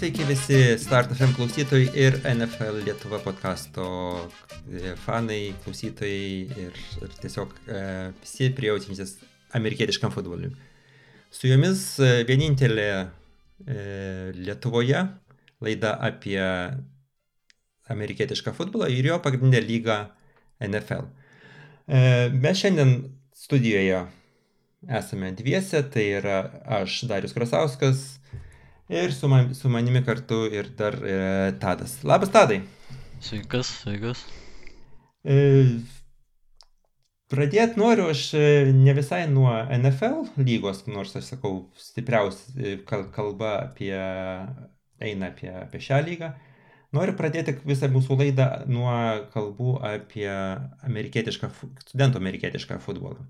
sveiki visi Start FM klausytojai ir NFL Lietuva podkasto e, fanai, klausytojai ir, ir tiesiog e, visi prijaučiantis amerikietiškam futbolui. Su jumis e, vienintelė e, Lietuvoje laida apie amerikietišką futbolą ir jo pagrindinę lygą NFL. E, mes šiandien studijoje esame dviese, tai yra aš Darius Krasauskas Ir su, man, su manimi kartu ir dar e, Tadas. Labas, Tadai. Sveikas, sveikas. E, Pradėti noriu aš e, ne visai nuo NFL lygos, nors aš sakau, stipriausia e, kalba apie, eina apie, apie šią lygą. Noriu pradėti visą mūsų laidą nuo kalbų apie amerikietišką, studentų amerikietišką futbolą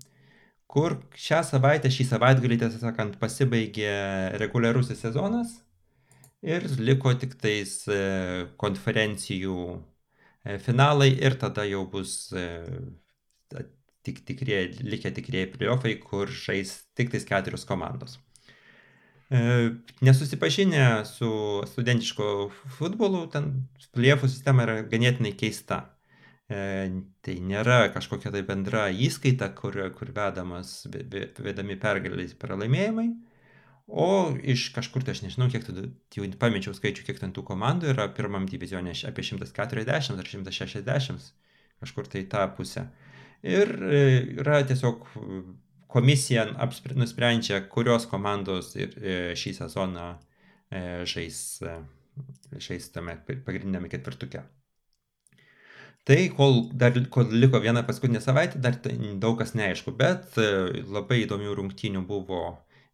kur šią savaitę, šį savaitgalį, tiesą sakant, pasibaigė reguliarusis sezonas ir liko tik tais e, konferencijų e, finalai ir tada jau bus e, tik tikrie, likę tikrieji playoffai, kur žais tik tais keturios komandos. Nesusipažinę su studentiško futbolu, ten playoffų sistema yra ganėtinai keista. E, tai nėra kažkokia tai bendra įskaita, kur, kur vedamas, vedami pergalės pralaimėjimai, o iš kažkur, tai aš nežinau, kiek tų, jau pamečiau skaičių, kiek ten tų komandų yra pirmam divizionė, apie 140 ar 160, kažkur tai tą pusę. Ir e, yra tiesiog komisija nusprendžia, kurios komandos ir e, šį sezoną žais, žais tame pagrindinėme ketvirtuke. Tai kol dar kol liko viena paskutinė savaitė, dar tai daug kas neaišku, bet e, labai įdomių rungtynių buvo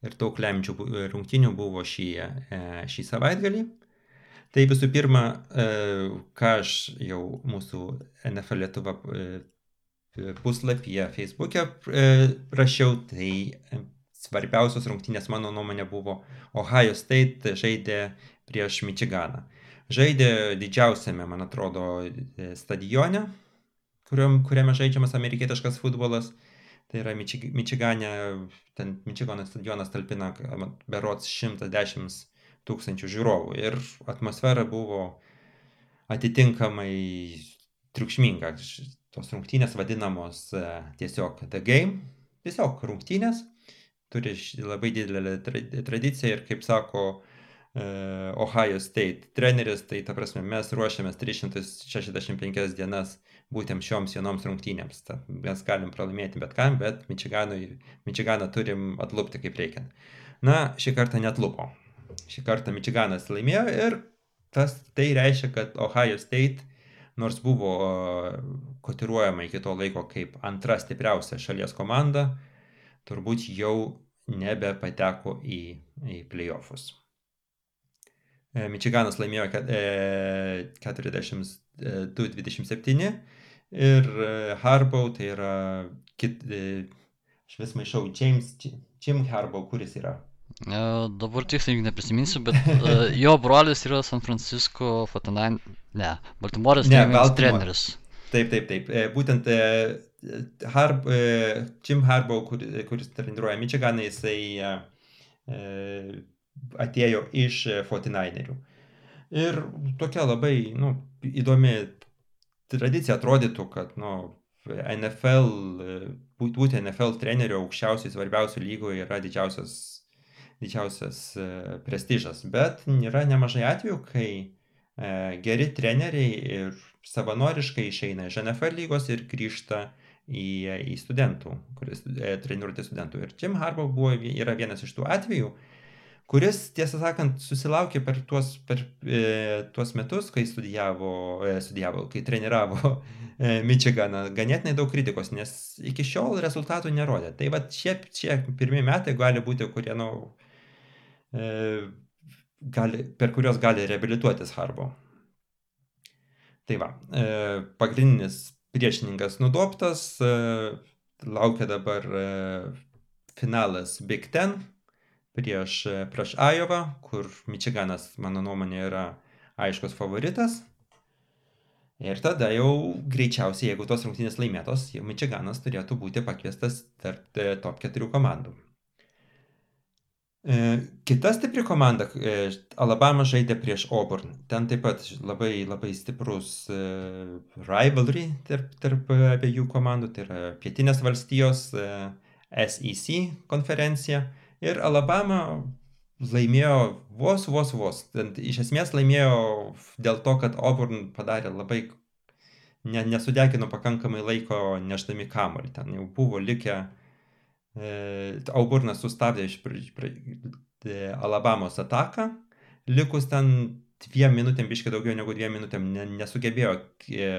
ir daug lemčių rungtynių buvo šį, e, šį savaitgalį. Tai visų pirma, e, ką aš jau mūsų NFL Lietuva puslapyje Facebook'e rašiau, tai svarbiausios rungtynės mano nuomonė buvo Ohio State žaidė prieš Michiganą. Žaidė didžiausiame, man atrodo, e, stadione, kuriam, kuriame žaidžiamas amerikietiškas futbolas. Tai yra Mičig Mičigane, ten Mičigano stadionas talpina berots 110 tūkstančių žiūrovų ir atmosfera buvo atitinkamai triukšminga. Tos rungtynės vadinamos e, tiesiog The Game, tiesiog rungtynės, turi labai didelę tradiciją ir kaip sako E, Ohio State treneris, tai ta prasme mes ruošiamės 365 dienas būtent šioms vienoms rungtynėms. Ta, mes galim pralaimėti bet kam, bet Mičiganą turim atlupti kaip reikiant. Na, šį kartą netlupo. Šį kartą Mičiganas laimėjo ir tas, tai reiškia, kad Ohio State, nors buvo kotiruojama iki to laiko kaip antra stipriausia šalies komanda, turbūt jau nebepateko į, į playoffus. E, Mičiganas laimėjo 42-27 e, ir e, Harbaugh tai yra, kit, aš vis maišau, James, Jim Harbaugh, kuris yra. Dabar tiksliai neprisiminsiu, bet uh, jo brolis yra San Francisco 49, ne, Baltimore'as ne, treneris. Taip, taip, taip. Būtent Harb, Jim Harbaugh, kur, kuris treniruoja Michiganą, jisai atėjo iš 49erių. Ir tokia labai nu, įdomi tradicija atrodytų, kad nu, NFL, būti NFL treneriu aukščiausiai svarbiausių lygoje yra didžiausias, didžiausias e, prestižas. Bet yra nemažai atvejų, kai e, geri treneriai ir savanoriškai išeina iš NFL lygos ir grįžta į, į studentų, kuris e, treniruoti studentų. Ir Jim Harbaugh buvo, yra vienas iš tų atvejų, kuris, tiesą sakant, susilaukė per tuos, per, e, tuos metus, kai studijavo, e, studijavo, kai treniravo e, Michiganą, ganėtinai daug kritikos, nes iki šiol rezultatų nerodė. Tai va šie, šie pirmie metai gali būti, kurie, na, nu, e, gali, per kuriuos gali reabilituotis Harbo. Tai va, e, pagrindinis priešininkas nudoptas, e, laukia dabar e, finalas Big Ten prieš, prieš Ajovą, kur Mičiganas, mano nuomonė, yra aiškus favoritas. Ir tada jau greičiausiai, jeigu tos rungtynės laimėtos, Mičiganas turėtų būti pakviestas tarp e, top 4 komandų. Kita stipri komanda, Alabama žaidė prieš Auburn. Ten taip pat labai, labai stiprus rivalry tarp, tarp abiejų komandų, tai yra Pietinės valstijos SEC konferencija. Ir Alabama laimėjo vos, vos, vos. Ten, iš esmės laimėjo dėl to, kad Auburn padarė labai, ne, nesudegino pakankamai laiko neždami kamolį. Ten jau buvo likę, e, Auburnas sustabdė iš pr, pr, e, Alabamos ataką, likus ten dviem minutėm, biškai daugiau negu dviem minutėm, ne, nesugebėjo e,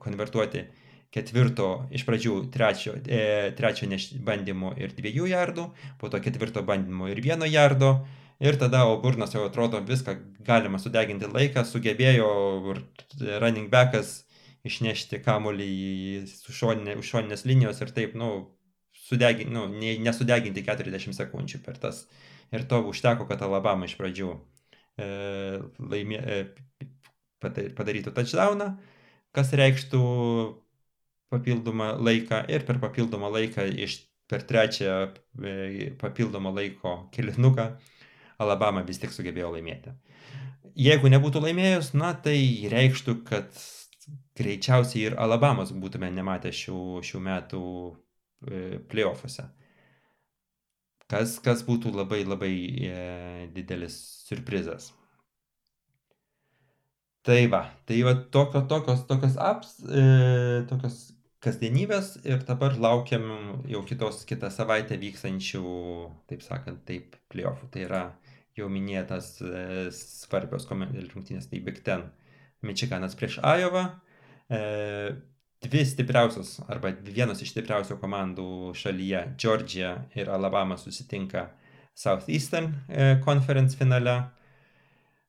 konvertuoti ketvirto, iš pradžių trečio, e, trečio bandymo ir dviejų jardų, po to ketvirto bandymo ir vieno jardo. Ir tada Auburnas jau atrodo viską galima sudeginti laiką, sugebėjo running backas išnešti kamuolį už šoninė, šoninės linijos ir taip, nu, sudegin, nu, ne, nesudeginti 40 sekundžių per tas. Ir to užteko, kad Alabama iš pradžių e, laimė, e, padarytų touchdowną, kas reikštų papildomą laiką ir per papildomą laiką iš per trečią e, papildomą laiko kilinuką Alabama vis tik sugebėjo laimėti. Jeigu nebūtų laimėjus, na tai reikštų, kad greičiausiai ir Alabamos būtume nematę šių, šių metų e, playoffuose. Kas, kas būtų labai labai e, didelis surprizas. Tai va, tai va tokio, tokios, tokios apps, e, tokios kasdienybės ir dabar laukiam jau kitos kitą savaitę vykstančių, taip sakant, taip, playoffų. Tai yra jau minėtas e, svarbios rungtynės, tai Big Ten. Michiganas prieš Ajovą. E, dvi stipriausios, arba vienos iš stipriausių komandų šalyje, Georgia ir Alabama susitinka Southeastern e, Conference finale.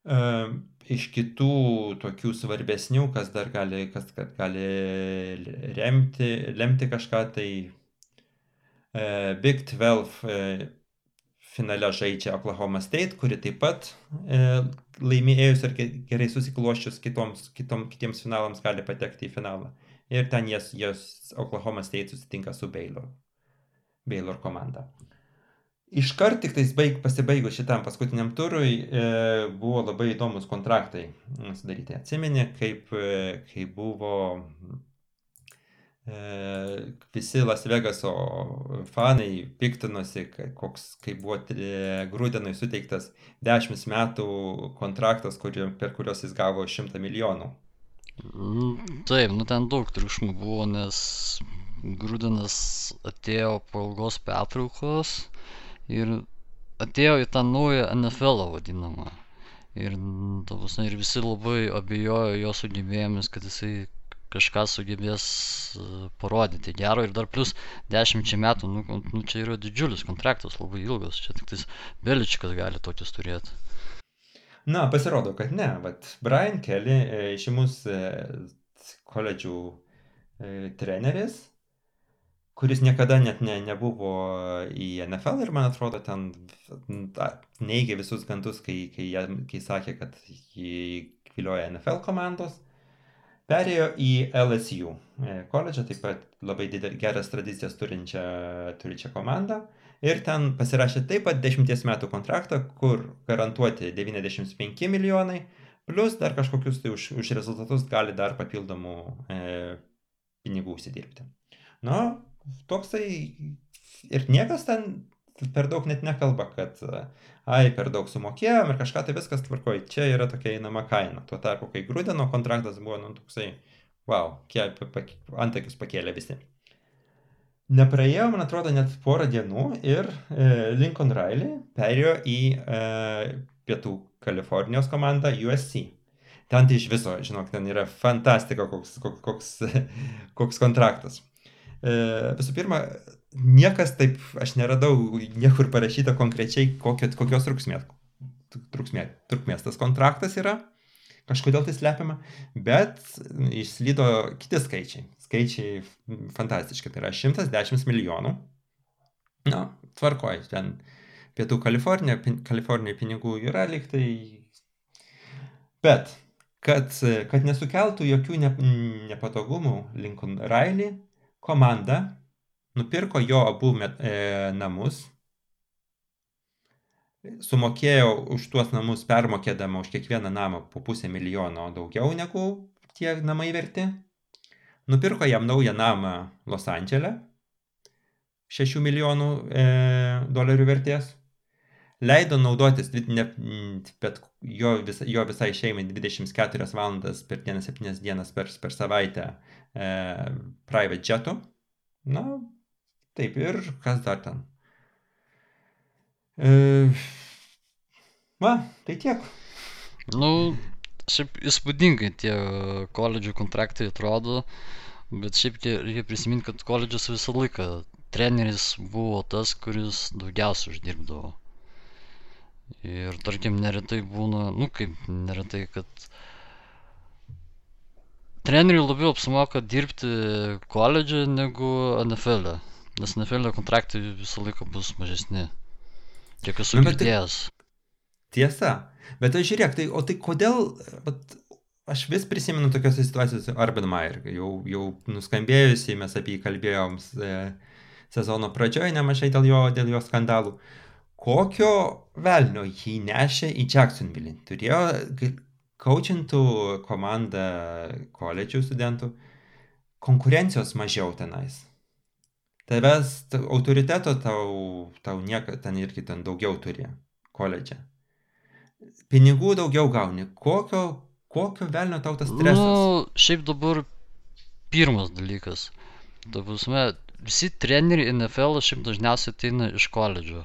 Iš kitų tokių svarbesnių, kas dar gali, kas gali remti, lemti kažką, tai e, Big 12 e, finale žaidžia Oklahoma State, kuri taip pat e, laimėjus ir gerai susikloščius kitoms, kitom, kitiems finalams gali patekti į finalą. Ir ten jas, jas Oklahoma State susitinka su Baylor, Baylor komanda. Iškart tik tais baig, pasibaigus šitam paskutiniam turui e, buvo labai įdomus kontraktai sudaryti. Atsimeni, kaip, e, kaip buvo E, visi Las Vegaso fanai piktinosi, koks, kaip buvo Grūdenui suteiktas 10 metų kontraktas, kuri, per kuriuos jis gavo 100 milijonų. Taip, nu ten daug triukšmų buvo, nes Grūdenas atėjo po ilgos pertraukos ir atėjo į tą naują NFL vadinamą. Ir, tavus, ir visi labai abejojo jo sugebėjimis, kad jisai kažką sugebės e, parodyti gero ir dar plus dešimčiai metų, nu, nu čia yra didžiulis kontraktas, labai ilgas, čia tik tais Beličikas gali tokius turėti. Na, pasirodo, kad ne, bet Brian Kelly, e, žymus e, koledžių treneris, kuris niekada net ne, nebuvo į NFL ir man atrodo ten neigė visus gandus, kai, kai, kai sakė, kad jį vilioja NFL komandos. Perėjo į LSU e, koledžą, taip pat labai didel, geras tradicijas turinčią, turinčią komandą. Ir ten pasirašė taip pat 10 metų kontraktą, kur garantuoti 95 milijonai, plus dar kažkokius tai už, už rezultatus gali dar papildomų e, pinigų užsidirbti. Na, toksai ir niekas ten per daug net nekalba, kad ai, per daug sumokėjom ir kažką tai viskas tvarkoj, čia yra tokia einama kaina. Tuo tarpu, kai Grūdeno kontraktas buvo, nu, toksai, wow, kiek antakius pakėlė visi. Nepraėjo, man atrodo, net porą dienų ir e, Lincoln Riley perėjo į e, Pietų Kalifornijos komandą USC. Ten tai iš viso, žinok, ten yra fantastika, koks, koks, koks, koks kontraktas. E, visų pirma, niekas taip, aš neradau niekur parašyta konkrečiai, kokio, kokios trukmės, trukmės, trukmės tas kontraktas yra, kažkodėl tai slepiama, bet išslydo kiti skaičiai. Skaičiai fantastiški, tai yra 110 milijonų. Na, tvarkoj, ten Pietų Kalifornija, Kalifornija pinigų yra liktai. Bet, kad, kad nesukeltų jokių ne, nepatogumų Lincoln Riley, komanda nupirko jo abu met, e, namus sumokėjo už tuos namus permokėdama už kiekvieną namą po pusę milijono daugiau negu tie namai verti. Nupirko jam naują namą Los Andželė, 6 milijonų e, dolerių vertės. Leido naudotis, ne, bet jo, vis, jo visai šeimai 24 valandas per dieną, 7 dienas per, per savaitę e, private jetu. Na, taip ir kas dar ten. E, va, tai tiek. Nu, šiaip įspūdingai tie koledžių kontraktai atrodo, bet šiaip reikia prisiminti, kad koledžas visą laiką treneris buvo tas, kuris daugiausia uždirbdavo. Ir tarkim, neretai būna, nu kaip neretai, kad treneriui labiau apsimoka dirbti koledže negu NFL. E. Nes NFL e kontraktai visą laiką bus mažesni. Kiek esu nu, girdėjęs. Tiesa. Bet tai žiūrėk, tai, o tai kodėl, bet, aš vis prisimenu tokios situacijos Urban Meyer, jau, jau nuskambėjusiai mes apie jį kalbėjom e, sezono pradžioje nemažai dėl jo, dėl jo skandalų. Kokio velnio jį nešė į Jacksonville? Turėjo coachintų komandą koledžių studentų, konkurencijos mažiau tenais tavęs autoriteto tau, tau nieka, ten irgi ten daugiau turi koledže. Pinigų daugiau gauni. Kokio, kokio velnio tau tas stresas? Nu, šiaip dabar pirmas dalykas. Dabar, visi treneriai NFL šiaip dažniausiai ateina iš koledžo.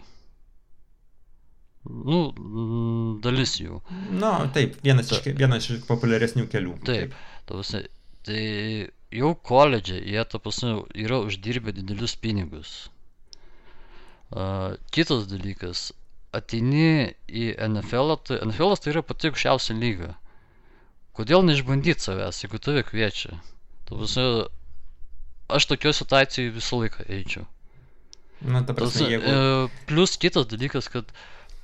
Nu, dalis jų. Na, taip, vienas iš, vienas iš populiaresnių kelių. Taip, taip. tai jau koledže jie ta prasme yra uždirbę didelius pinigus. Uh, kitas dalykas, ateini į NFL, tai NFL tai yra pati aukščiausia lyga. Kodėl neišbandyti savęs, jeigu tave kviečia? Ta prasme, aš tokio situacijai visą laiką eičiau. Na, ta prasme, jeigu... Uh, plus kitas dalykas, kad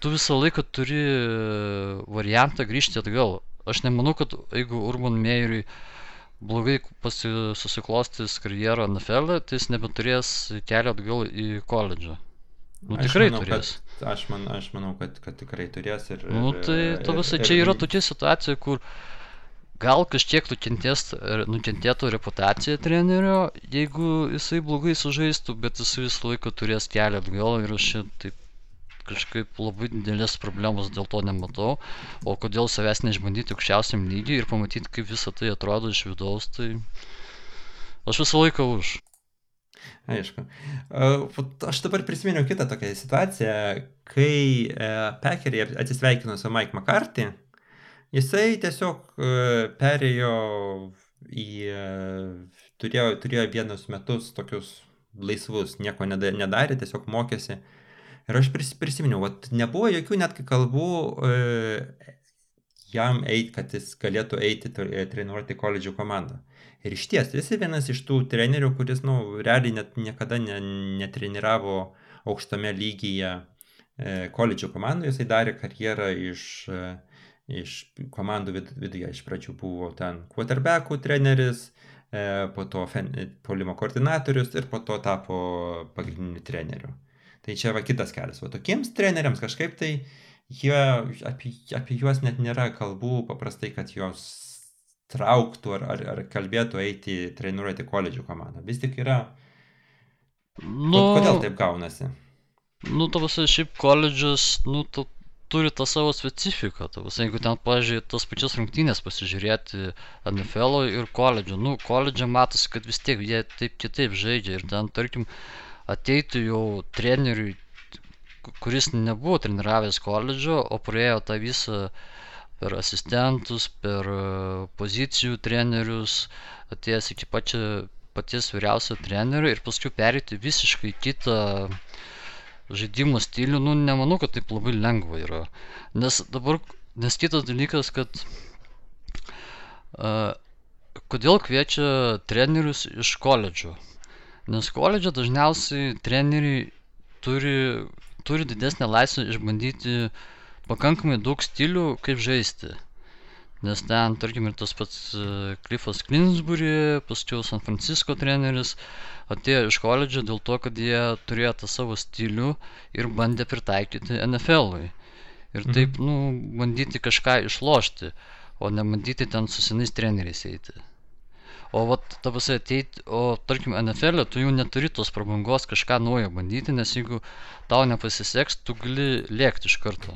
tu visą laiką turi variantą grįžti atgal. Aš nemanau, kad jeigu Urban Meyeriui blogai susiklostys karjerą NFL, tai jis nebeturės kelio atgal į koledžą. Nu, tikrai manau, turės. Kad, aš, man, aš manau, kad, kad tikrai turės ir... Nu, tai to visai čia yra tokia situacija, kur gal kažkiek nukentėtų reputacija trenerio, jeigu jisai blogai sužaistų, bet jisai visą laiką turės kelią atgal ir aš taip kažkaip labai didelės problemos dėl to nematau. O kodėl savęs neišbandyti aukščiausiam lygiai ir pamatyti, kaip visą tai atrodo iš vidaus, tai aš visą laiką už. Aišku. Aš dabar prisiminiau kitą tokią situaciją, kai e, Pekeriai atsisveikino su Mike McCarthy, jisai tiesiog e, perėjo į, e, turėjo, turėjo vienus metus tokius laisvus, nieko nedarė, tiesiog mokėsi Ir aš prisiminiau, vat, nebuvo jokių netgi kalbų e, jam eiti, kad jis galėtų eiti e, treniruoti koledžių komandą. Ir iš ties, jis vienas iš tų trenerių, kuris, na, nu, realiai net niekada ne, netreniravo aukštame lygyje e, koledžių komandų, jisai darė karjerą iš, e, iš komandų vid, viduje. Iš pradžių buvo ten quarterbackų treneris, e, po to fen, polimo koordinatorius ir po to tapo pagrindiniu treneriu. Tai čia va kitas kelias. O tokiems treneriams kažkaip tai jie, apie, apie juos net nėra kalbų paprastai, kad jos trauktų ar, ar, ar kalbėtų eiti treniruoti koledžių komandą. Vis tik yra. Nu, Kodėl taip gaunasi? Nu, tavas šiaip koledžas, nu, tu, turi tą savo specifiką. Tavas, jeigu ten, pažiūrėjau, tas pačias rungtynės pasižiūrėti NFL ir koledžio, nu, koledžio matosi, kad vis tiek jie taip kitaip žaidžia ir ten, tarkim, ateitų jau treneriui, kuris nebuvo treniravęs koledžo, o praėjo tą visą per asistentus, per e, pozicijų trenerius, atėjęs iki pačio paties vyriausio trenerio ir paskui perėti visiškai kitą žaidimo stilių, nu nemanau, kad taip labai lengva yra. Nes dabar, nes kitas dalykas, kad uh, kodėl kviečia trenerius iš koledžo? Nes koledže dažniausiai treneriai turi, turi didesnę laisvę išbandyti pakankamai daug stilių, kaip žaisti. Nes ten, tarkim, ir tas pats Cliffas Clinsbury, paskui San Francisco treneris, atėjo iš koledžio dėl to, kad jie turėjo tą savo stilių ir bandė pritaikyti NFL-ui. ir taip, nu, bandyti kažką išlošti, o ne bandyti ten su senais treneriais eiti. O vat, ta prasme, ateit, o tarkim, NFL e tu jau neturi tos prabangos kažką naujo bandyti, nes jeigu tau nepasiseks, tu gali lėkti iš karto.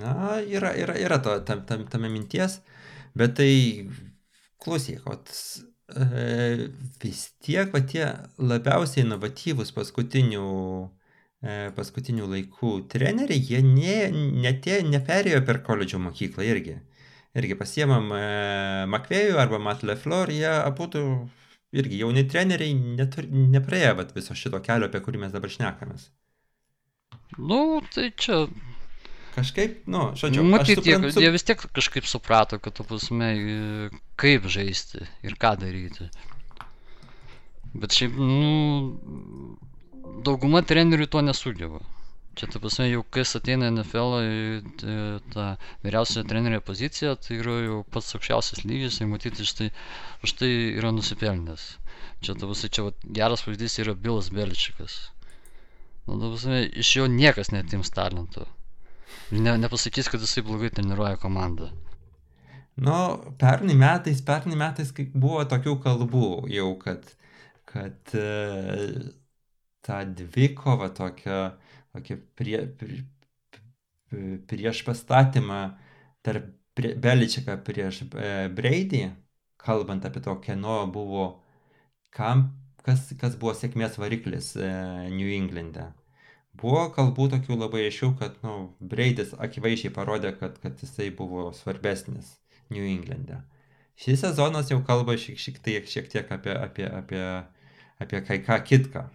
Na, yra, yra, yra to, tam, tam, tame minties, bet tai, klausyk, vat, e, vis tiek va tie labiausiai inovatyvūs paskutinių, e, paskutinių laikų treneriai, jie ne, netė, neperėjo per koledžio mokyklą irgi irgi pasiemam e, Makvėjų arba Mat Leflor, jie abu irgi jauni treneriai neturi, nepraėjo vat, viso šito kelio, apie kurį mes dabar šnekamės. Nu, tai čia. Kažkaip, nu, žodžiu. Matyt, suprantu... jie, jie vis tiek kažkaip suprato, kad tu pasme, kaip žaisti ir ką daryti. Bet šiaip, nu, dauguma trenerių to nesugeba. Čia, ta prasme, jau kas ateina NFL į tą vyriausiojo trenerio poziciją, tai yra jau pats aukščiausias lygis ir matyti iš tai, už tai yra nusipelnęs. Čia, ta prasme, čia vat, geras pavyzdys yra Bilas Beličikas. Nu, ta prasme, iš jo niekas netims talento. Ne, nepasakys, kad jisai blogai treniruoja komandą. Nu, pernai metais, pernai metais buvo tokių kalbų jau, kad, kad uh, ta dvikova tokia tokį prie, prie, prieš pastatymą tarp Beličiką prieš e, Breidį, kalbant apie to, kieno buvo, kam, kas, kas buvo sėkmės variklis e, New Englande. Buvo kalbų tokių labai aiškių, kad nu, Breidis akivaizdžiai parodė, kad, kad jisai buvo svarbesnis New Englande. Šis sezonas jau kalba šiek, šiek, tiek, šiek tiek apie, apie, apie, apie kai ką kitką.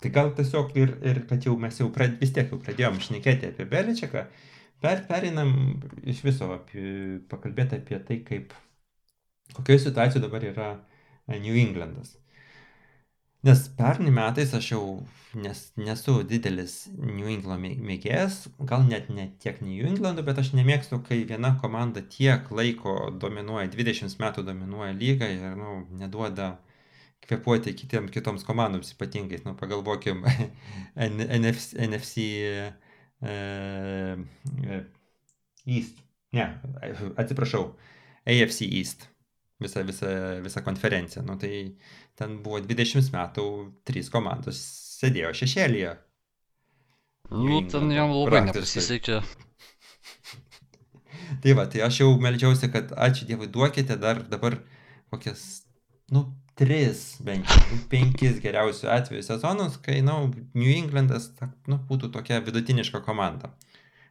Tai gal tiesiog ir, ir kad jau mes jau prad, vis tiek jau pradėjom šnekėti apie Beličiaką, per, perinam iš viso apie, pakalbėti apie tai, kaip, kokioje situacijoje dabar yra e, New Englandas. Nes pernai metais aš jau nes, nesu didelis New England mėgėjas, gal net ne tiek New Englandų, bet aš nemėgstu, kai viena komanda tiek laiko dominuoja, 20 metų dominuoja lygą ir nu, neduoda kvėpuoti kitiem, kitoms komandoms ypatingai. Nu, pagalvokim, NFC, NFC e, e, East. Ne, atsiprašau, AFC East. Visa, visa, visa konferencija. Nu, tai ten buvo 20 metų, trys komandos sėdėjo šešėlyje. Nu, ten jam labai nepasisekė. tai va, tai aš jau melžiausi, kad ačiū Dievui duokite dar dabar kokias, nu, tris, bent jau penkis geriausių atvejų sezonus, kai, na, nu, New Englandas, nu, būtų tokia vidutiniška komanda.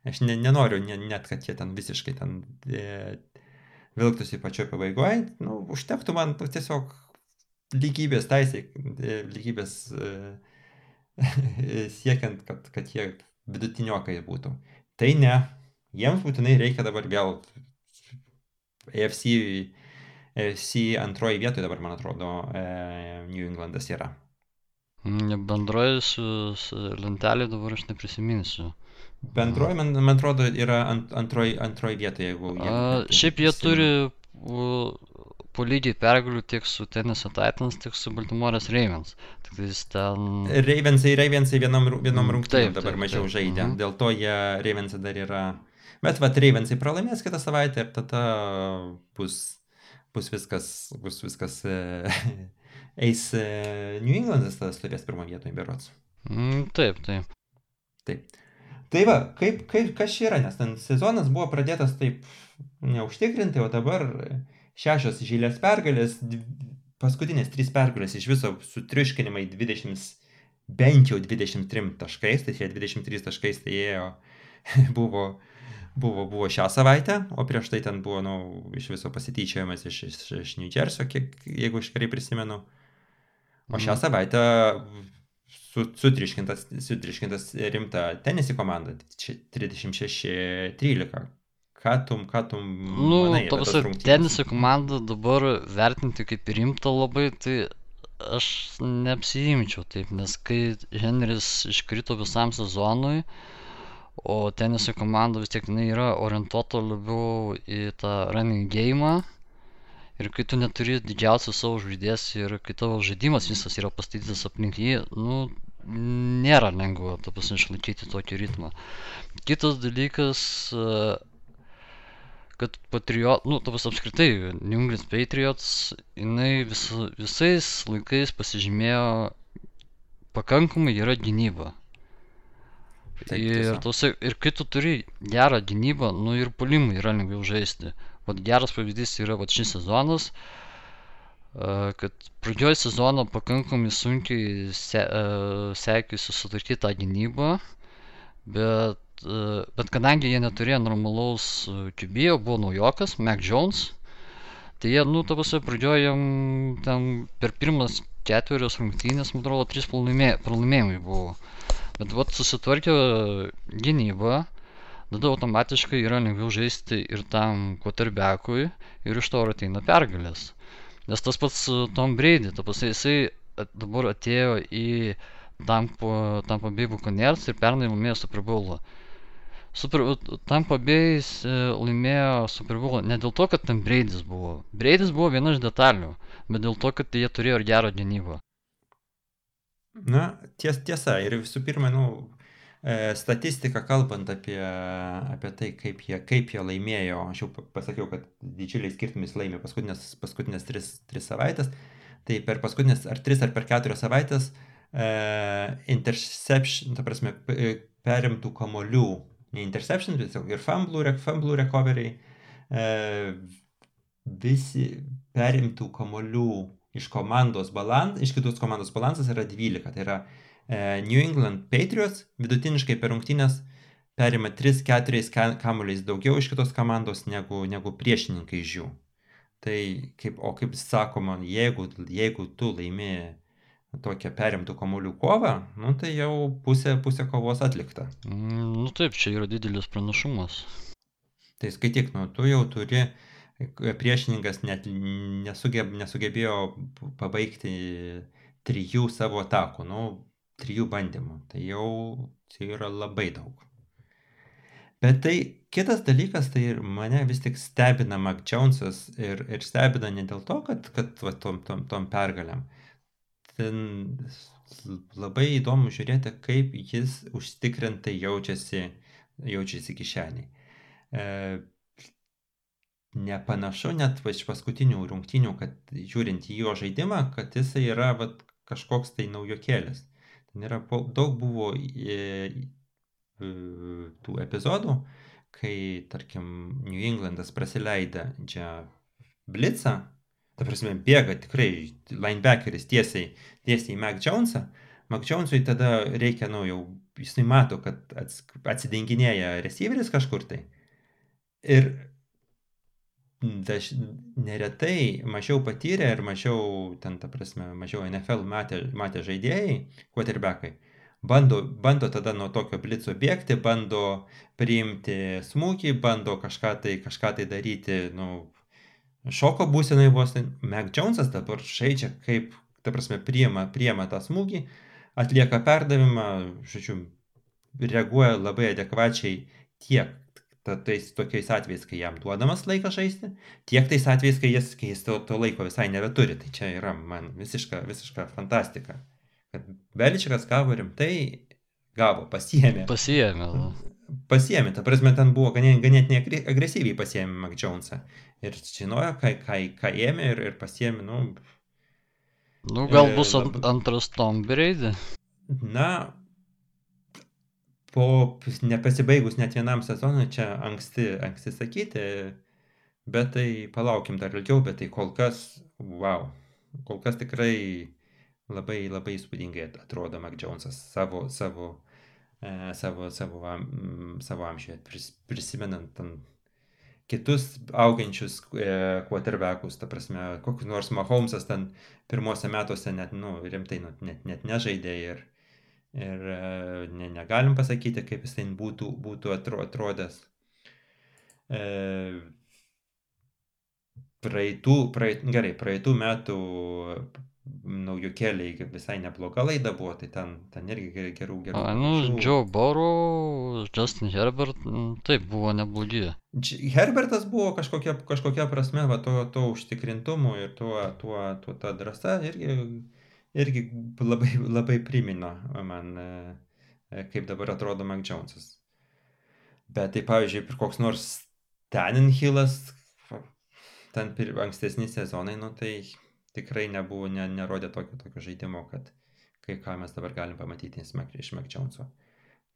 Aš ne, nenoriu ne, net, kad jie ten visiškai ten e, vilktųsi pačioje pabaigoje, nu, užtektų man tiesiog lygybės teisė, e, lygybės e, siekiant, kad, kad jie vidutiniokai būtų. Tai ne, jiems būtinai reikia dabar vėl AFC esi antroji vietoje dabar, man atrodo, e, New Englandas yra. Mm, bendroji su, su lentelė dabar aš neprisiminsiu. Bendroji, man, man atrodo, yra ant, antroji, antroji vietoje, jeigu... Jie, A, šiaip jie turi po lygiai pergalių tiek su Tennessee Titans, tiek su Baltimore's Ravens. Tik tais ten... Ravensai, Ravensai vienam, vienam mm, rungtynėm dabar taip, mažiau taip. žaidė. Mhm. Dėl to jie Ravensai dar yra... Bet va, Ravensai pralaimės kitą savaitę ir tada bus bus viskas, bus viskas, e, eis e, New Englandas tada stovės pirmo vietoje, berots. Mm, taip, taip. Taip. Tai va, kaip, kaip, kas čia yra, nes ten sezonas buvo pradėtas taip neužtikrintai, o dabar šešios žylės pergalės, paskutinės trys pergalės iš viso sutriuškinimai 20, bent jau 23 taškais, tai šie 23 taškais tai ėjo, buvo buvo, buvo šią savaitę, o prieš tai ten buvo, nu, iš viso pasityčiojimas iš, iš, iš New Jersey, kiek, jeigu aš gerai prisimenu. O šią mhm. savaitę su, sutriškintas, sutriškintas rimta tenisi komanda 36-13. Ką tum, ką tum... Nu, tos teniso komanda dabar vertinti kaip rimta labai, tai aš neapsijimčiau taip, nes kai Henris iškrito visam sezonui, uh, o teniso komanda vis tiek jinai yra orientuota labiau į tą running game. Ir kai tu neturi didžiausios savo žaidės ir kai tavo žaidimas visas yra pastatytas aplink jį, nu, nėra lengva, ta prasme, išlaikyti tokį ritmą. Kitas dalykas, kad Patriot, nu, ta prasme, apskritai, New England Patriots, jinai vis, visais laikais pasižymėjo pakankamai gera gynyba. Taip, Ir, tose, ir kai tu turi gerą gynybą, nu ir pulimui yra lengviau žaisti. Vat geras pavyzdys yra vat šis sezonas, a, kad pradžioj sezono pakankamai sunkiai se, a, sekėsi sutvarkyti tą gynybą, bet, a, bet kadangi jie neturėjo normalaus QB, buvo naujokas, Mac Jones, tai jie, nu, tavose pradžioj jam ten per pirmas ketverios rungtynės, man atrodo, trys pralaimė, pralaimėjimai buvo. Bet vat susitvarkė gynybą, tada automatiškai yra lengviau žaisti ir tam quarterbackui ir iš to ateina pergalės. Nes tas pats e, Tom Brady, ta prasme, jisai dabar atėjo į Tampa, Tampa Bay Buccaneers ir pernai laimėjo Super Bowlą. Super, Tampa Bay e, laimėjo Super Bowlą ne dėl to, kad ten Braidis buvo. Braidis buvo viena iš detalių, bet dėl to, kad jie turėjo gerą gynybą. Na, ties, tiesa. Ir visų pirma, nu, e, statistika kalbant apie, apie tai, kaip jie, kaip jie laimėjo, aš jau pa- pasakiau, kad didžiuliais skirtumais laimė paskutinės, paskutinės tris, tris savaitės, tai per paskutinės ar tris ar per keturias savaitės e, interception, ta prasme, e, perimtų kamolių, ne interception, tiesiog ir fumblų, re- fumblų recovery, e, visi perimtų kamolių iš komandos balans, iš kitos komandos balansas yra 12. Tai yra e, New England Patriots vidutiniškai per rungtynės perima 3-4 kamuoliais daugiau iš kitos komandos negu, negu priešininkai iš jų. Tai kaip, o kaip sakoma, jeigu, jeigu tu laimi tokią perimtų kamuolių kovą, nu, tai jau pusė, pusė kovos atlikta. Mm, Nu taip, čia yra didelis pranašumas. Tai skaityk, nu, tu jau turi, k- priešininkas net nesugeb, nesugebėjo pabaigti trijų savo atakų, nu, trijų bandymų. Tai jau tai yra labai daug. Bet tai kitas dalykas, tai mane vis tik stebina Mac Jonesas ir, ir stebina ne dėl to, kad, kad va, tom, tom, tom pergalėm. Ten labai įdomu žiūrėti, kaip jis užtikrintai jaučiasi, jaučiasi kišeniai. E, nepanašu net iš paskutinių rungtynių, kad žiūrint į jo žaidimą, kad jisai yra vat, kažkoks tai naujokėlis. Ten yra daug buvo e, e, tų epizodų, kai, tarkim, New Englandas prasileidė čia blitzą, ta prasme, bėga tikrai linebackeris tiesiai, tiesiai į Mac Jonesą. Mac Jonesui tada reikia, nu, jau jisai mato, kad ats, atsidenginėja receiveris kažkur tai. Ir daž, neretai mažiau patyrę ir mažiau, ten, ta prasme, mažiau NFL matę, matę žaidėjai, quarterbackai, bando, bando tada nuo tokio blico bėgti, bando priimti smūgį, bando kažką tai, kažką tai daryti, nu, šoko būsenai vos. tai Mac Jonesas dabar žaidžia kaip, ta prasme, priima, priima tą smūgį, atlieka perdavimą, žodžiu, reaguoja labai adekvačiai tiek ta, tais tokiais atvejais, kai jam duodamas laikas žaisti, tiek tais atvejais, kai jis, kai jis to, to laiko visai nebeturi. Tai čia yra man visiška, visiška fantastika. Kad Beličikas gavo rimtai, gavo, pasiemė. Pasijėmė. nu. Pasiemė, ta prasme, ten buvo ganė- ganėtinai agre- agresyviai pasiemė Mac Jonesą. Ir žinojo, ką, ką, ką ėmė ir, ir pasiemė, nu, Nu, gal E, bus ant, lab- antras Tom Brady. Na, po nepasibaigus net vienam sezonui, čia anksti, anksti sakyti, bet tai palaukim dar ilgiau, bet tai kol kas, wow, kol kas tikrai labai, labai įspūdingai at- atrodo Mac Jonesas savo, savo, e, savo, savo, am- savo amžiuje, pris, prisimenant ten kitus augančius e, quarterbackus, ta prasme, kokius nors Mahomesas ten pirmose metuose net, nu, rimtai, nu, net, net nežaidė ir, ir e, ne, negalim pasakyti, kaip jis ten būtų, būtų atro, atrodęs. E, praeitų, praeit, gerai, praeitų metų naujokėliai visai nebloga laida buvo, tai ten, ten irgi gerų, gerų, gerų. A, nu, pavyzdžių. Joe Burrow, Justin Herbert, taip, buvo neblogi. Herbertas buvo kažkokia, kažkokia prasme, va, to, to užtikrintumo ir tuo, tuo, tuo ta drąsa irgi irgi labai, labai primino man, e, kaip dabar atrodo Mac Jonesas. Bet tai pavyzdžiui, ir koks nors Tannenhillas, ten ankstesni sezonai, nu tai tikrai nebuvo, ne, nerodė tokio, tokio žaidimo, kad kai ką mes dabar galim pamatyti iš Mac Joneso.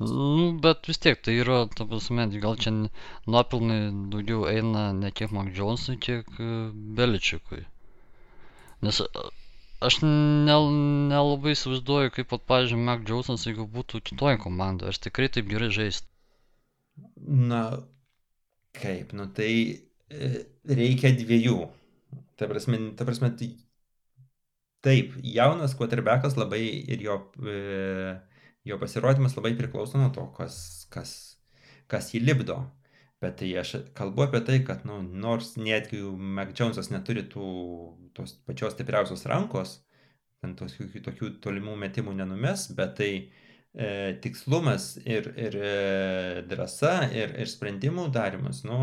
Nu, bet vis tiek tai yra, ta prasme, gal čia nuopilnai daugiau eina ne tiek Mac Jonesui, kiek e, Beličikui. Nes aš nelabai įsivaizduoju, kaip, pat, pavyzdžiui, Mac Jonesas, jeigu būtų kitoje komandoje, aš tikrai taip gerai žaisti. Na, kaip, nu tai e, reikia dviejų. Ta prasme, ta prasme tai, taip, jaunas quarterbackas labai ir jo, e, jo pasirodymas labai priklauso nuo to, kas, kas, kas jį lipdo. Bet tai aš kalbu apie tai, kad nu, nors netgi Mac Jonesas neturi tų, tos pačios stipriausios rankos, ten tokių, tokių tolimų metimų nenumes, bet tai e, tikslumas ir, ir e, drąsa ir, ir sprendimų darimas, nu,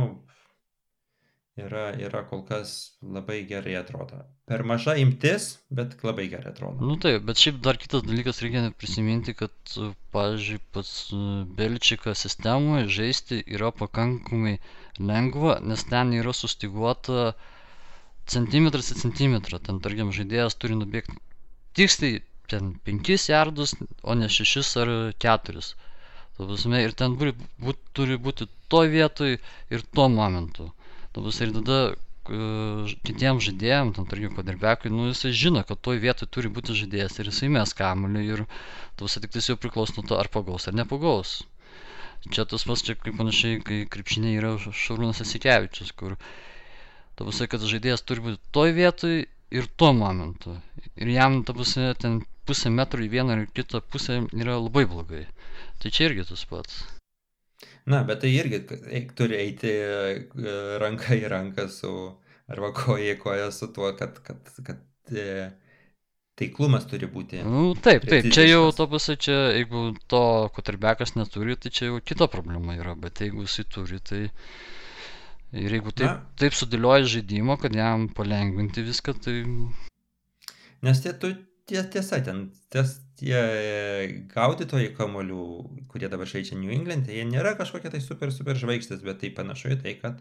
yra, yra kol kas labai gerai atrodo. Per maža imtis, bet labai gerai atrodo. Nu taip, bet šiaip dar kitas dalykas reikia prisiminti, kad, pavyzdžiui, pats Belčika sistemoje žaisti yra pakankamai lengva, nes ten yra sustiguota centimetras į centimetrą. Ten, tarkim, žaidėjas turi nubėgti tiksliai ten 5 jardus, o ne 6 ar 4. Prasme, ir ten turi, būt, turi būti to vietoj ir tuo momentu. Prasme, ir tada uh, kitiems žaidėjams, ten tarkim, padirbekui, nu jisai žino, kad toj vietoj turi būti žaidėjas ir jisai mes kamuolį ir tavas tik tai jau priklauso nuo to, ar pagaus ar nepagaus. Čia tas pats, čia kaip panašiai, kai krepšiniai yra Šarūnas Asikevičius, kur tavas, kad žaidėjas turi būti toj vietoj ir tuo momentu. Ir jam, tavas, ten pusę metro į vieną ar kitą pusę yra labai blogai. Tai čia irgi tas pats. Na, bet tai irgi turi eiti e, ranka į ranką su, arba koja į koją su tuo, kad, kad, kad e, taiklumas turi būti. Nu, taip, taip, čia jau to pasai, čia jeigu to kotarbekas neturi, tai čia jau kita problema yra, bet jeigu jisai turi, tai... Ir jeigu taip, Na, taip sudėlioja žaidimą, kad jam palengvinti viską, tai... Nes tie, tu, ties, tiesa, ten ties, tie gaudytojai kamolių, kurie dabar žaidžia New England, jie nėra kažkokie tai super, super žvaigždės, bet tai panašu į tai, kad,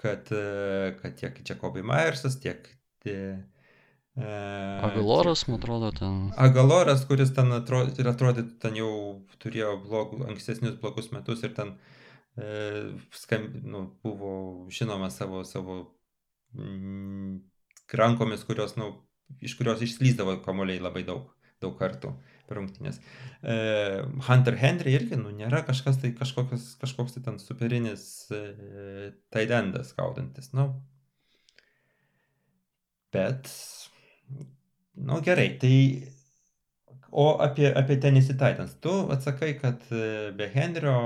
kad, kad tiek Jacobai Myersas, tiek... tie, Uh, Agaloras, man atrodo, ten. Agaloras, kuris ten atrodo, ten jau turėjo blogų, ankstesnius blogus metus ir ten uh, skam, nu, buvo žinoma savo, savo mm, rankomis, kurios, nu, iš kurios išslyzdavo kamuoliai labai daug, daug kartų per rungtynės. E, Hunter Henry irgi, nu, nėra kažkas tai kažkokios, kažkoks tai ten superinis e, taidendas gaudantis, nu. Bet, nu gerai, tai o apie, apie Tennessee Titans, tu atsakai, kad e, be Henrio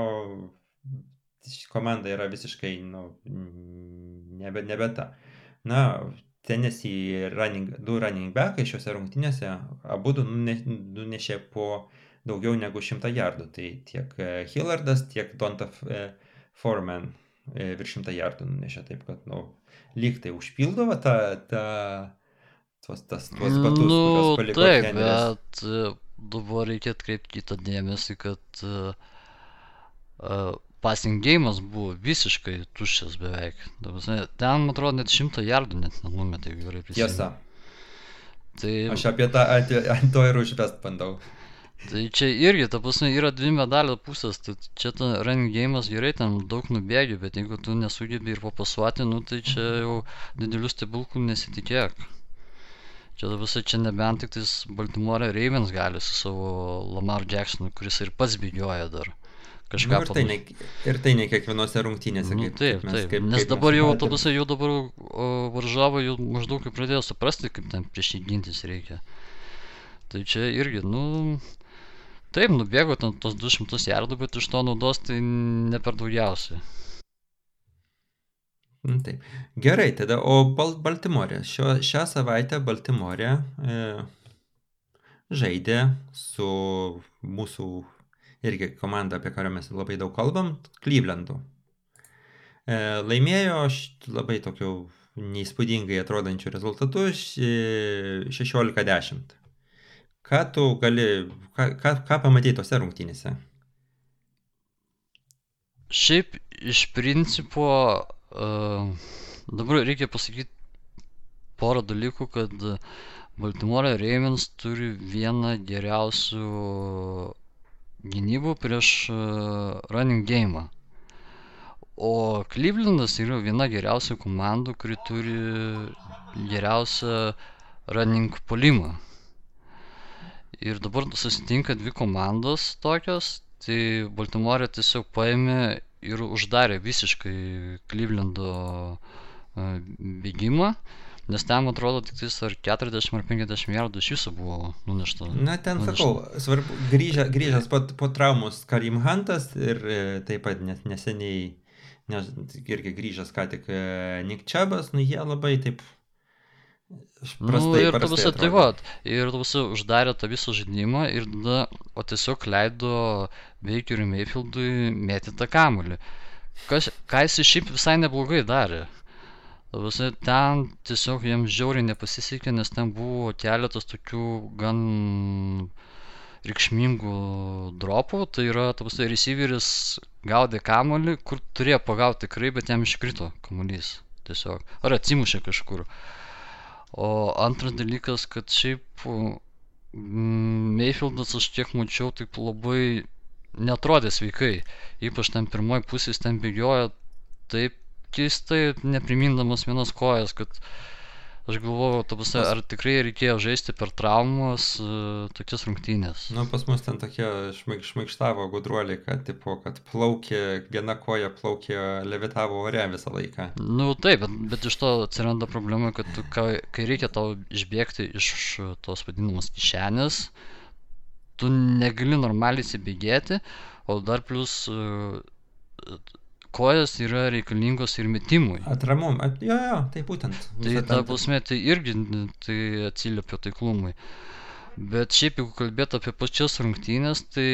komanda yra visiškai, nu, nebe, nebe ta. Na, Tennessee running, du running backai šiuose rungtynėse abu nunešė po daugiau negu 100 jardų. Tai tiek e, Hillardas, tiek Donta e, Foreman e, virš 100 jardų nunešė. Taip kad, nu, lyg tai užpildavo tą, tą, tuos, tas, tuos batus, nu, kuriuos paliko taip, Henris. bet dabar reikia atkreipti kitą dėmesį, kad uh, uh, passing game'as buvo visiškai tuščias beveik. Ten, man atrodo, net šimto jardų net nenumetė, jeigu gerai prisimenu. Tiesa. Tai... Aš apie tą ant, to ir užvest bandau. Tai čia irgi, ta prasme, yra dvi medalio pusės, tai čia ta running game'as gerai, ten daug nubėgių, bet jeigu tu nesugebi ir papasuoti, nu tai čia jau didelių stebuklų nesitikėk. Čia visai čia nebent tik tais Baltimore Ravens gali su savo Lamar Jacksonu, kuris ir pats bėgioja dar kažką nu, ir, tai ne, ir tai ne kiekvienose rungtynėse. Nu, kaip, taip, kaip mes, taip. Kaip, Nes kaip dabar jau autobusai, jau dabar varžavo, jau maždaug jau pradėjo suprasti, kaip ten prieš jį gintis reikia. Tai čia irgi, nu, taip, nubėgo ten tos 200 jardų, bet iš to naudos tai ne per daugiausiai. Nu, taip. Gerai, tada, o Bal Baltimorė. Šio, šią savaitę Baltimorė e, žaidė su mūsų irgi komanda, apie kurią mes labai daug kalbam, Clevelandu. E, laimėjo labai tokiu neįspūdingai atrodančiu rezultatu 16-10. ką tu gali, ką, ką, ką pamatyti tose rungtynėse? Šiaip iš principo uh, dabar reikia pasakyti porą dalykų, kad Baltimore Ravens turi vieną geriausių gynybų prieš uh, running game. O Clevelandas yra viena geriausių komandų, kuri turi geriausią running polimą. Ir dabar susitinka dvi komandos tokios, tai Baltimore tiesiog paėmė ir uždarė visiškai Clevelando bėgimą, nes ten atrodo tik tais ar 40 ar 50 jardų iš viso buvo nunešta. Na, ten nunešta. sakau, svarbu, grįžę, grįžęs po, po traumos Karim Huntas ir e, taip pat neseniai nes irgi grįžęs ką tik e, Nick Chubbas, nu jie labai taip Prastai, nu, ir tada tai va, ir tada uždarė tą visą žaidimą ir tada, o tiesiog leido Bakeriui Mayfieldui mėti tą kamuolį. Kas, ką jis šiaip visai neblogai darė. Visi ten tiesiog jiems žiauriai nepasisekė, nes ten buvo keletas tokių gan reikšmingų dropų, tai yra, tapusai, receiveris gaudė kamuolį, kur turėjo pagauti tikrai, bet jam iškrito kamuolys tiesiog. Ar atsimušė kažkur. O antras dalykas, kad šiaip mm, Mayfieldas aš tiek mačiau, taip labai netrodė sveikai. Ypač ten pirmoji pusė ten bėgiojo taip keistai, neprimindamas vienos kojas, kad Aš galvoju, tabuse, ar tikrai reikėjo žaisti per traumas uh, tokias rungtynės? Nu, pas mus ten tokie šmaik, šmaikštavo gudruoliai, kad, tipo, kad plaukė, viena koja plaukė, levitavo ore visą laiką. Nu taip, bet, bet iš to atsiranda problema, kad tu, kai, kai reikia tau išbėgti iš tos vadinamos kišenės, tu negali normaliai įsibėgėti, o dar plus uh, kojos yra reikalingos ir metimui. Atramum, at, jo, jo, tai būtent. Tai ta prasme, tai irgi tai atsiliepia taiklumui. Bet šiaip, jeigu kalbėt apie pačias rungtynės, tai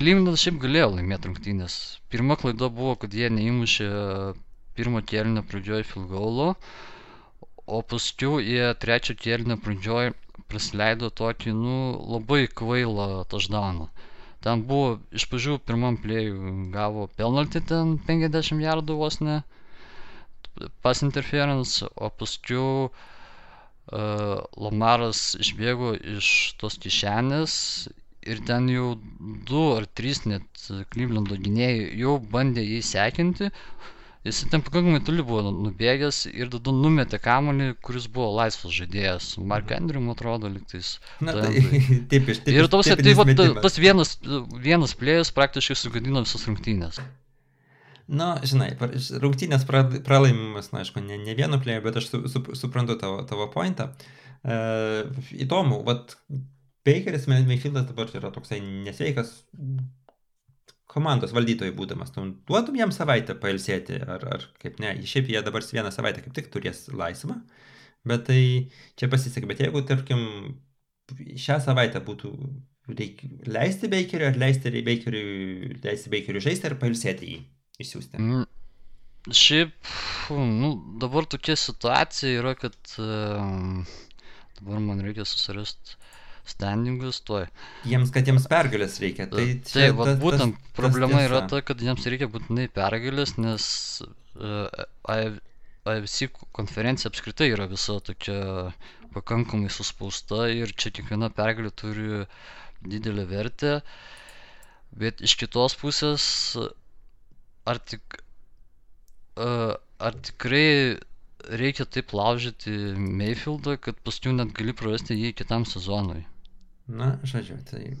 Klimnas šiaip galėjo laimėti rungtynės. Pirma klaida buvo, kad jie neįmušė pirmo kėlinio pradžioje filgaulo, o paskui jie trečio kėlinio pradžioje prasileido tokį, nu, labai kvailą taždaną. Ten buvo iš pradžių pirmam plėjų gavo penaltį ten 50 jardų vos ne pas interference, o paskui uh, Lamaras išbėgo iš tos kišenės ir ten jau du ar trys net Klyvlendo gynėjai jau bandė jį sekinti, Jis ten pakankamai toli buvo nubėgęs ir tada numetė kamuolį, kuris buvo laisvas žaidėjas. Mark Andrew, man atrodo, liktais. Na, tai, taip, iš tikrųjų. Ir tos, tai, va, tas vienas, vienas plėjas praktiškai sugadino visas rungtynės. Na, žinai, rungtynės pralaimimas, na, aišku, ne, ne vieno plėjo, bet aš su, su, suprantu tavo, tavo pointą. E, įdomu, vat Bakeris Mayfieldas dabar yra toksai nesveikas, komandos valdytojai būdamas, tu duotum jam savaitę pailsėti, ar, ar kaip ne, šiaip jie dabar vieną savaitę kaip tik turės laisvą, bet tai čia pasisekė, bet jeigu, tarkim, šią savaitę būtų reik, leisti Bakeriui, ar leisti Bakeriui, leisti Bakeriui žaisti, ar pailsėti jį, išsiųsti. Mm. Šiaip, nu, dabar tokia situacija yra, kad uh, dabar man reikia susirasti standingus tuoj. Jiems, kad jiems pergalės reikia. Tai čia, Taip, ta, būtent tas, problema tas yra ta, kad jiems reikia būtinai pergalės, nes uh, AFC konferencija apskritai yra visa tokia pakankamai suspausta ir čia kiekviena pergalė turi didelę vertę. Bet iš kitos pusės, ar, tik, uh, ar tikrai reikia taip laužyti Mayfieldą, kad paskui net gali prarasti jį kitam sezonui. Na, žodžiu, tai.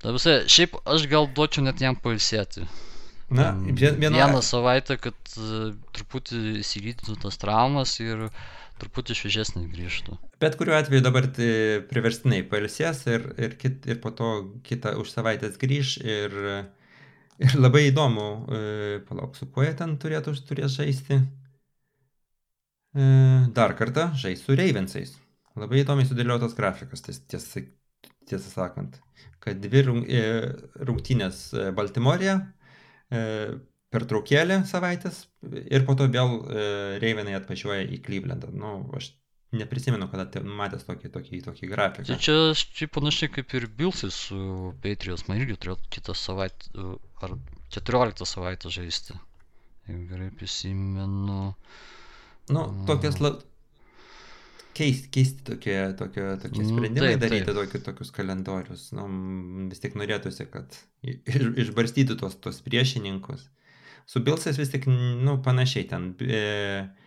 Ta visai, šiaip aš gal duočiau net jam pailsėti. Na, viena... vieną savaitę, kad uh, truputį įsigydytų tas traumas ir truputį šviežesnį grįžtų. Bet kuriuo atveju dabar tai priverstinai pailsės ir, ir, kit, ir po to kitą už savaitės grįž ir, ir labai įdomu, uh, palauk, su kuo jie ten turėtų turės žaisti. Uh, dar kartą žais su Ravensais. Labai įdomiai sudėliotas grafikas, ties, tiesą, tiesą sakant, kad dvi e, rungtynės e, Baltimorėje, per traukėlį savaitės ir po to vėl Reivenai atvažiuoja į Klyvlendą. Nu, aš neprisimenu, kada matęs tokį, tokį, tokį grafiką. Tai čia šiaip panašiai kaip ir Bilsai su Patriots, man irgi turėtų kitą savaitę, ar 14 savaitę žaisti. Jeigu gerai prisimenu. Nu, tokias la... keisti, keisti tokie, tokie, tokie Mm, sprendimai, taip, daryti taip. tokius, tokius kalendorius. Nu, vis tik norėtųsi, kad iš, išbarstytų tos, tos priešininkus. Su Bilsais vis tik, nu, panašiai ten. E,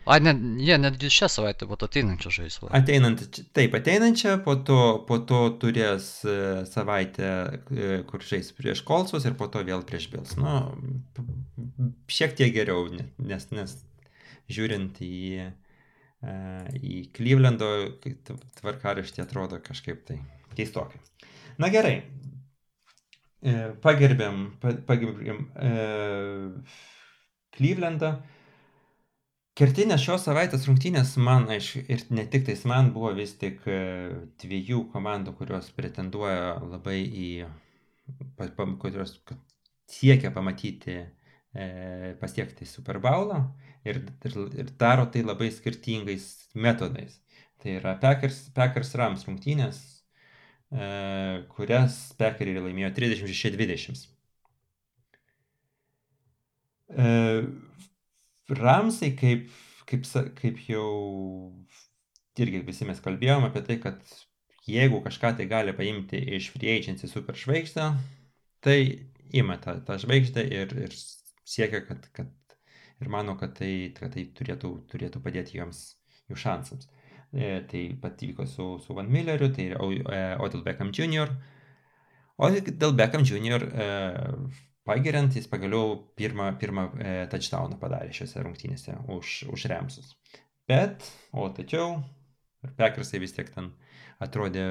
A, ne, jie netgi šią savaitę, bet ateinančią žaislą. Ateinant, taip, ateinančią, po to, po to turės e, savaitę, e, kur žais prieš Kolsus ir po to vėl prieš Bils. Nu, šiek tiek geriau, ne- nes, nes žiūrint į, e, į Klyvlendo tvarkaraštį atrodo kažkaip tai keistokai. Na gerai. E, Pagerbėm, pa- pagerbėm e, Klyvlendą. Kertinės šios savaitės rungtynės man, aišku, ir ne tik tais man buvo vis tik e, dviejų komandų, kurios pretenduoja labai į, kurios siekia pamatyti, e, pasiekti Super Bowlą ir, ir, ir daro tai labai skirtingais metodais. Tai yra Packers, Packers Rams rungtynės, e, kurias Packeriai laimėjo 36-20. E, Ramsai, kaip, kaip, kaip jau irgi visi mes kalbėjom apie tai, kad jeigu kažką tai gali paimti iš free agency super žvaigždę, tai ima tą, tą žvaigždę ir, ir siekia, kad, kad ir mano, kad tai, kad tai turėtų, turėtų padėti joms jų šansams. E, tai pat įvyko su, su Van Milleriu, tai O- e, Odell Beckham Jr. O dėl Beckham Jr. E, pagiriant, jis pagaliau pirmą, pirmą e, touchdowną padarė šiuose rungtynėse už, už Remsus. Bet, o tačiau, Packersai vis tiek ten atrodė,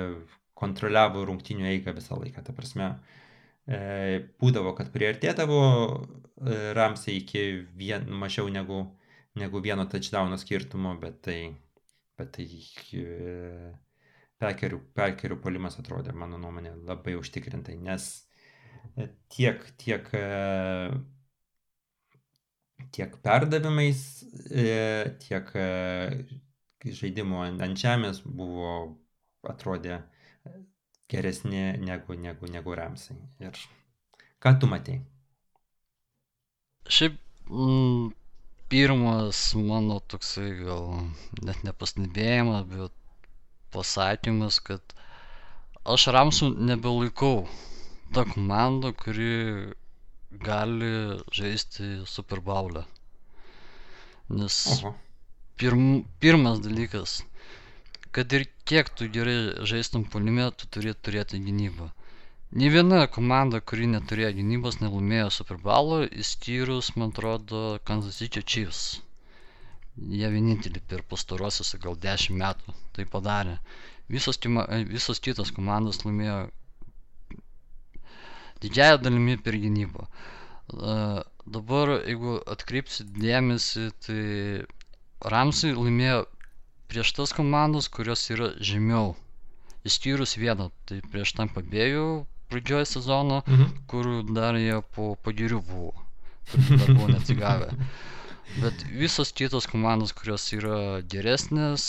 kontroliavo rungtynių eigą visą laiką. Ta prasme, e, būdavo, kad priartėdavo e, Ramsai iki vien, mažiau negu, negu vieno touchdowno skirtumo, bet tai, bet tai e, Pekerių, pekerių polimas atrodė, mano nuomonė, labai užtikrintai, nes e, tiek, tiek, e, tiek perdavimais, e, tiek e, žaidimo ant žemės buvo, atrodė e, geresni negu, negu, negu Ramsai. Ir ką tu matei? Šiaip mm, pirmas mano toksai gal net nepastebėjimas, bet pasakymas, kad aš Ramsų nebelaikau ta komanda, kuri gali žaisti Super Bowl'e. Nes pirm, pirmas dalykas, kad ir kiek tu gerai žaistum polime, tu turi turėti gynybą. Nė viena komanda, kuri neturėjo gynybos, nelaimėjo Super Bowl'o, išskyrus, man atrodo, Kansas City Chiefs. Jie vieninteliai per pastarosius gal 10 metų tai padarė. Visos, visos kitos komandos laimėjo didžiąją dalimi per gynybą. Dabar, jeigu atkreipsit dėmesį, tai Ramsai laimėjo prieš tas komandas, kurios yra žemiau. Išskyrus vieną, tai prieš tam pabėjų pradžioje sezono, Mhm. kur dar jie po pagirių buvo. Dar buvo neatsigavę. Bet visos kitos komandos, kurios yra geresnės,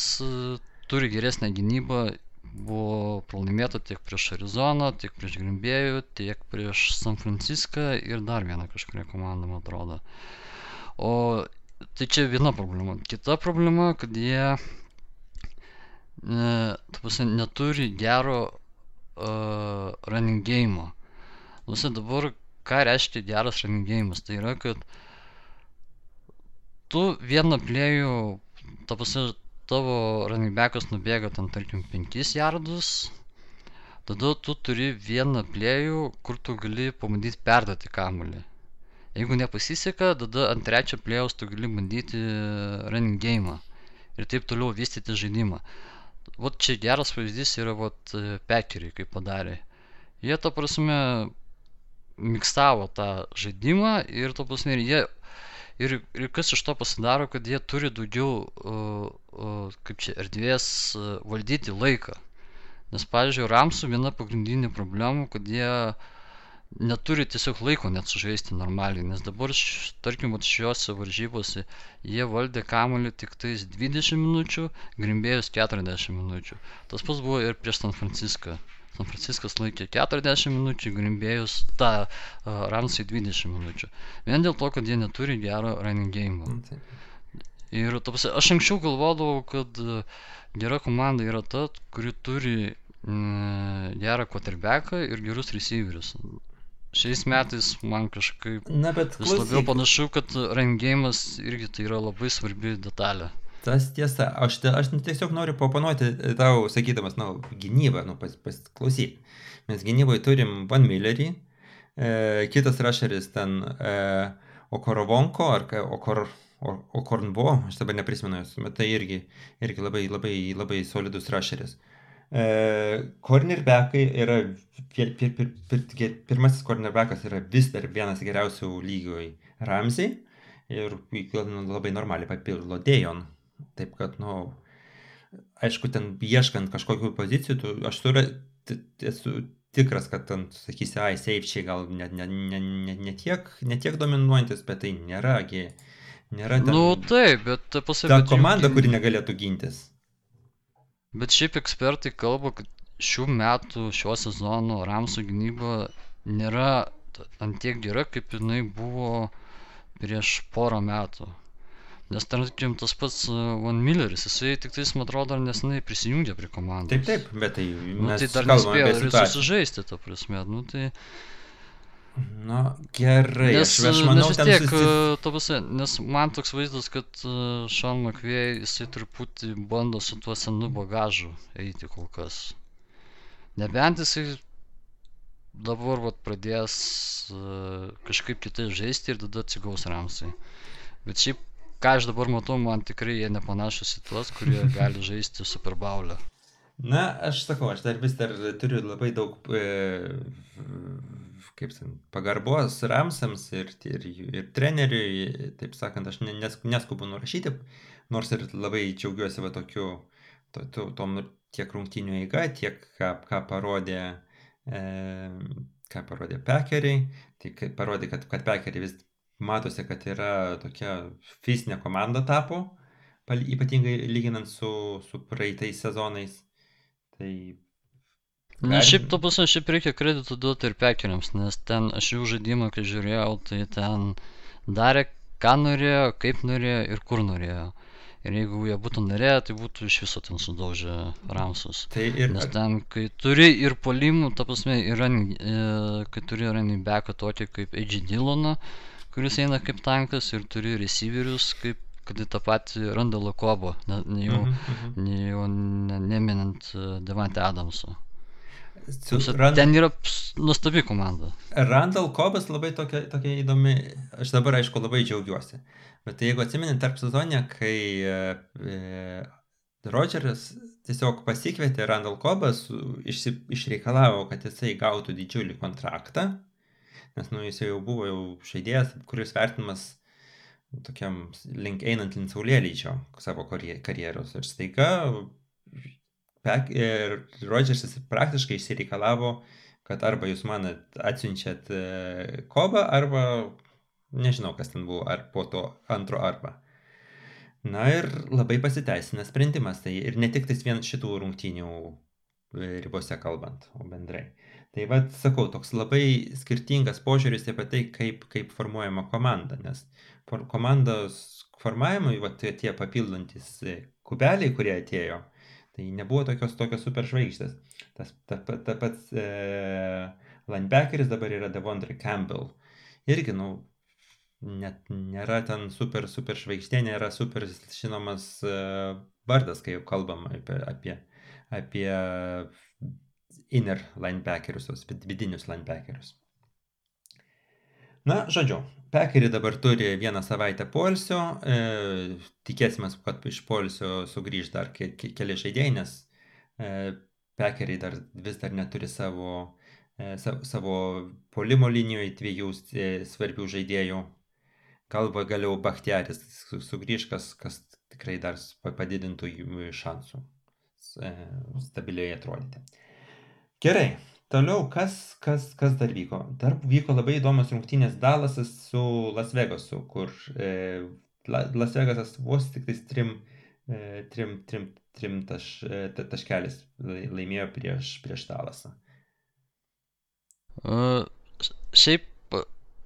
turi geresnę gynybą, buvo pralaimėta tiek prieš Arizoną, tiek prieš Grimbėjų, tiek prieš San Franciską ir dar vieną kažkurią komandą, man atrodo. O tai čia viena problema. Kita problema, kad jie e, ta prasme, neturi gero uh, running game. Nusi dabar, ką reiškia geras running game? Tai yra, kad tu vieną plėjų, ta prasme, tavo running backas nubėga ten, tarkim, 5 jardus, tada tu turi vieną plėjų, kur tu gali pabandyti perduoti kamuolį. Jeigu nepasiseka, tada ant trečio plėjaus tu gali bandyti running game ir taip toliau vystyti žaidimą. Vat čia geras pavyzdys yra vat pekeriai, kaip padarė. Jie, ta prasme, miksavo tą žaidimą ir, ta prasme, ir jie Ir, ir kas iš to pasidaro, kad jie turi daugiau, uh, uh, kaip čia, erdvės uh, valdyti laiką. Nes, pavyzdžiui, Ramsų viena pagrindinė problema, kad jie neturi tiesiog laiko net sužaisti normaliai, nes dabar, tarkim, šiuose varžybose jie valdė kamuolį tik tais 20 minučių, Grimbėjus 40 minučių. Tas pats buvo ir prieš San Franciską. San Franciskas laikė 40 minučių, Grimbėjus tą uh, Ramsai 20 minučių. Vien dėl to, kad jie neturi gero running game. Ir tapsi, aš anksčiau galvodavau, kad gera komanda yra ta, kuri turi mm, gerą quarterbacką ir gerus receiverius šiais metais man kažkaip Na, bet vis labiau panašu, kad rengėjimas irgi tai yra labai svarbi detalė. tas tiesa, aš, aš tiesiog noriu papanuoti tau, sakydamas, nu, gynybą, nu, pas, pasiklausyk. Mes gynyboje turim Van Millerį, e, kitas rašeris ten e, Okorovonko ar Okor, Okornbo, aš dabar neprisimenu jos, bet tai irgi, irgi labai, labai, labai solidus rašeris. E, cornerbackai yra, pir, pir, pir, pir, pir, pirmasis cornerbackas yra vis dar vienas geriausių lygoj Ramsey ir nu, labai normaliai papildo Dejon. Taip kad, nu, aišku, ten ieškant kažkokių pozicijų, tu, aš turiu, esu tikras, kad ten, sakysi, ai, seifčiai gal ne, ne, ne, ne, ne, tiek, ne tiek dominuojantis, bet tai nėra, gi, nėra ten, Nu taip, bet ta pasakyti. komanda, kuri negalėtų gintis. Bet šiaip ekspertai kalba, kad šių metų, šio sezono Ramsų gynyba nėra ant tiek gera, kaip jinai buvo prieš porą metų. Nes tarkim tas pats uh, Van Milleris, jisai tik tais, man atrodo, nesenai prisijungė prie komandos. Taip, taip, bet tai Nu, tai dar nespėjo ir susižaisti, ta prasme. Nu, tai, Nu, gerai, nes, aš, aš uh, manau, nes vis tiek, susi... uh, ta prasme, nes man toks vaizdas, kad uh, Sean McVay, jisai truputį bando su tuo senu bagažu eiti kol kas. Nebent jisai dabar vat, pradės uh, kažkaip kitaip žaisti ir tada atsigaus Ramsai. Bet šiaip, ką aš dabar matau, man tikrai jie nepanašus į tuos, kurie gali žaisti Super Bowl'ą. Na, aš sakau, aš dar vis dar turiu labai daug, e, kaip ten, pagarbos Ramsams ir, ir, ir treneriui, taip sakant, aš ne- nes, neskubu nurašyti, nors ir labai džiaugiuosi va tokiu, to, to, tom nu, tiek rungtinių eiga, tiek ką, ką parodė, e, ką parodė Pekeriai, tai parodė, kad, kad Pekeriai vis matosi, kad yra tokia fizinė komanda tapo, ypatingai lyginant su, su praeitais sezonais. Tai Na, šiaip to pasą, šiaip reikia kreditų duoti ir pekeriams, nes ten aš jų žaidimą, kai žiūrėjau, tai ten darė, ką norėjo, kaip norėjo ir kur norėjo. Ir jeigu jie būtų norėję, tai būtų iš viso ten sudaužę Ramsus. Tai ir Nes ten, kai turi ir polimų, ta prasme, running, e, kai turi running backą tokį kaip AJ Dylaną, kuris eina kaip tankas, ir turi receiverius, kaip kad į tą patį Randalą Kobo, ne, ne jau, Mhm, mhm. ne, jau ne, neminant uh, Devante Adamso. Su Rand- Ten yra nuostabi komanda. Randall Kobas labai tokia, tokia įdomi, aš dabar aišku labai džiaugiuosi. Bet tai jeigu atsimeni tarp sezonę, kai e, e, Rodgeris tiesiog pasikvietė Randall Kobas, išsi, išreikalavo, kad jisai gautų didžiulį kontraktą, nes nu, jis jau buvo jau žaidėjas, kuris vertinamas tokiam link einant link saulėlydžio savo karje- karjeros. Ir staiga ir Rodžersas praktiškai išsireikalavo, kad arba jūs man atsiunčiat e, kovą, arba nežinau, kas ten buvo, ar po to antro arba. Na ir labai pasiteisina sprendimas, tai ir ne tik tais vien šitų rungtynių e, ribose kalbant, o bendrai. Tai vad, sakau, toks labai skirtingas požiūris apie tai, kaip, kaip formuojama komanda, nes for, komandos formavimui, va, tie, tie papildantis e, kubeliai, kurie atėjo, tai nebuvo tokios, tokios super žvaigždės. Tas ta, ta, ta pats e, linebackeris dabar yra Devondre Campbell. Irgi, nu, net nėra ten super, super žvaigždė, nėra super žinomas e, vardas, kai jau kalbam apie, apie, apie inner linebackerius, vidinius linebackerius. Na, žodžiu, Pekeri dabar turi vieną savaitę poilsio, e, tikėsime, kad iš poilsio sugrįž dar ke, ke, keli žaidėjai, nes e, Pekeriai dar vis dar neturi savo, e, savo, savo polimo linijoje dviejų e, svarbių žaidėjų. Galva galiau Bachtiaris su- sugrįž, kas, kas tikrai dar padidintų jų šansų s- e, stabiliai atrodyti. Gerai, toliau kas, kas, kas dar vyko? Dar vyko labai įdomios rungtynės Dalasas su Las Vegasu, kur e, Las Vegasas vos tik tais trim, e, trim, trim, trim taš, e, taškelis laimėjo prieš, prieš Dalasą. Uh, šiaip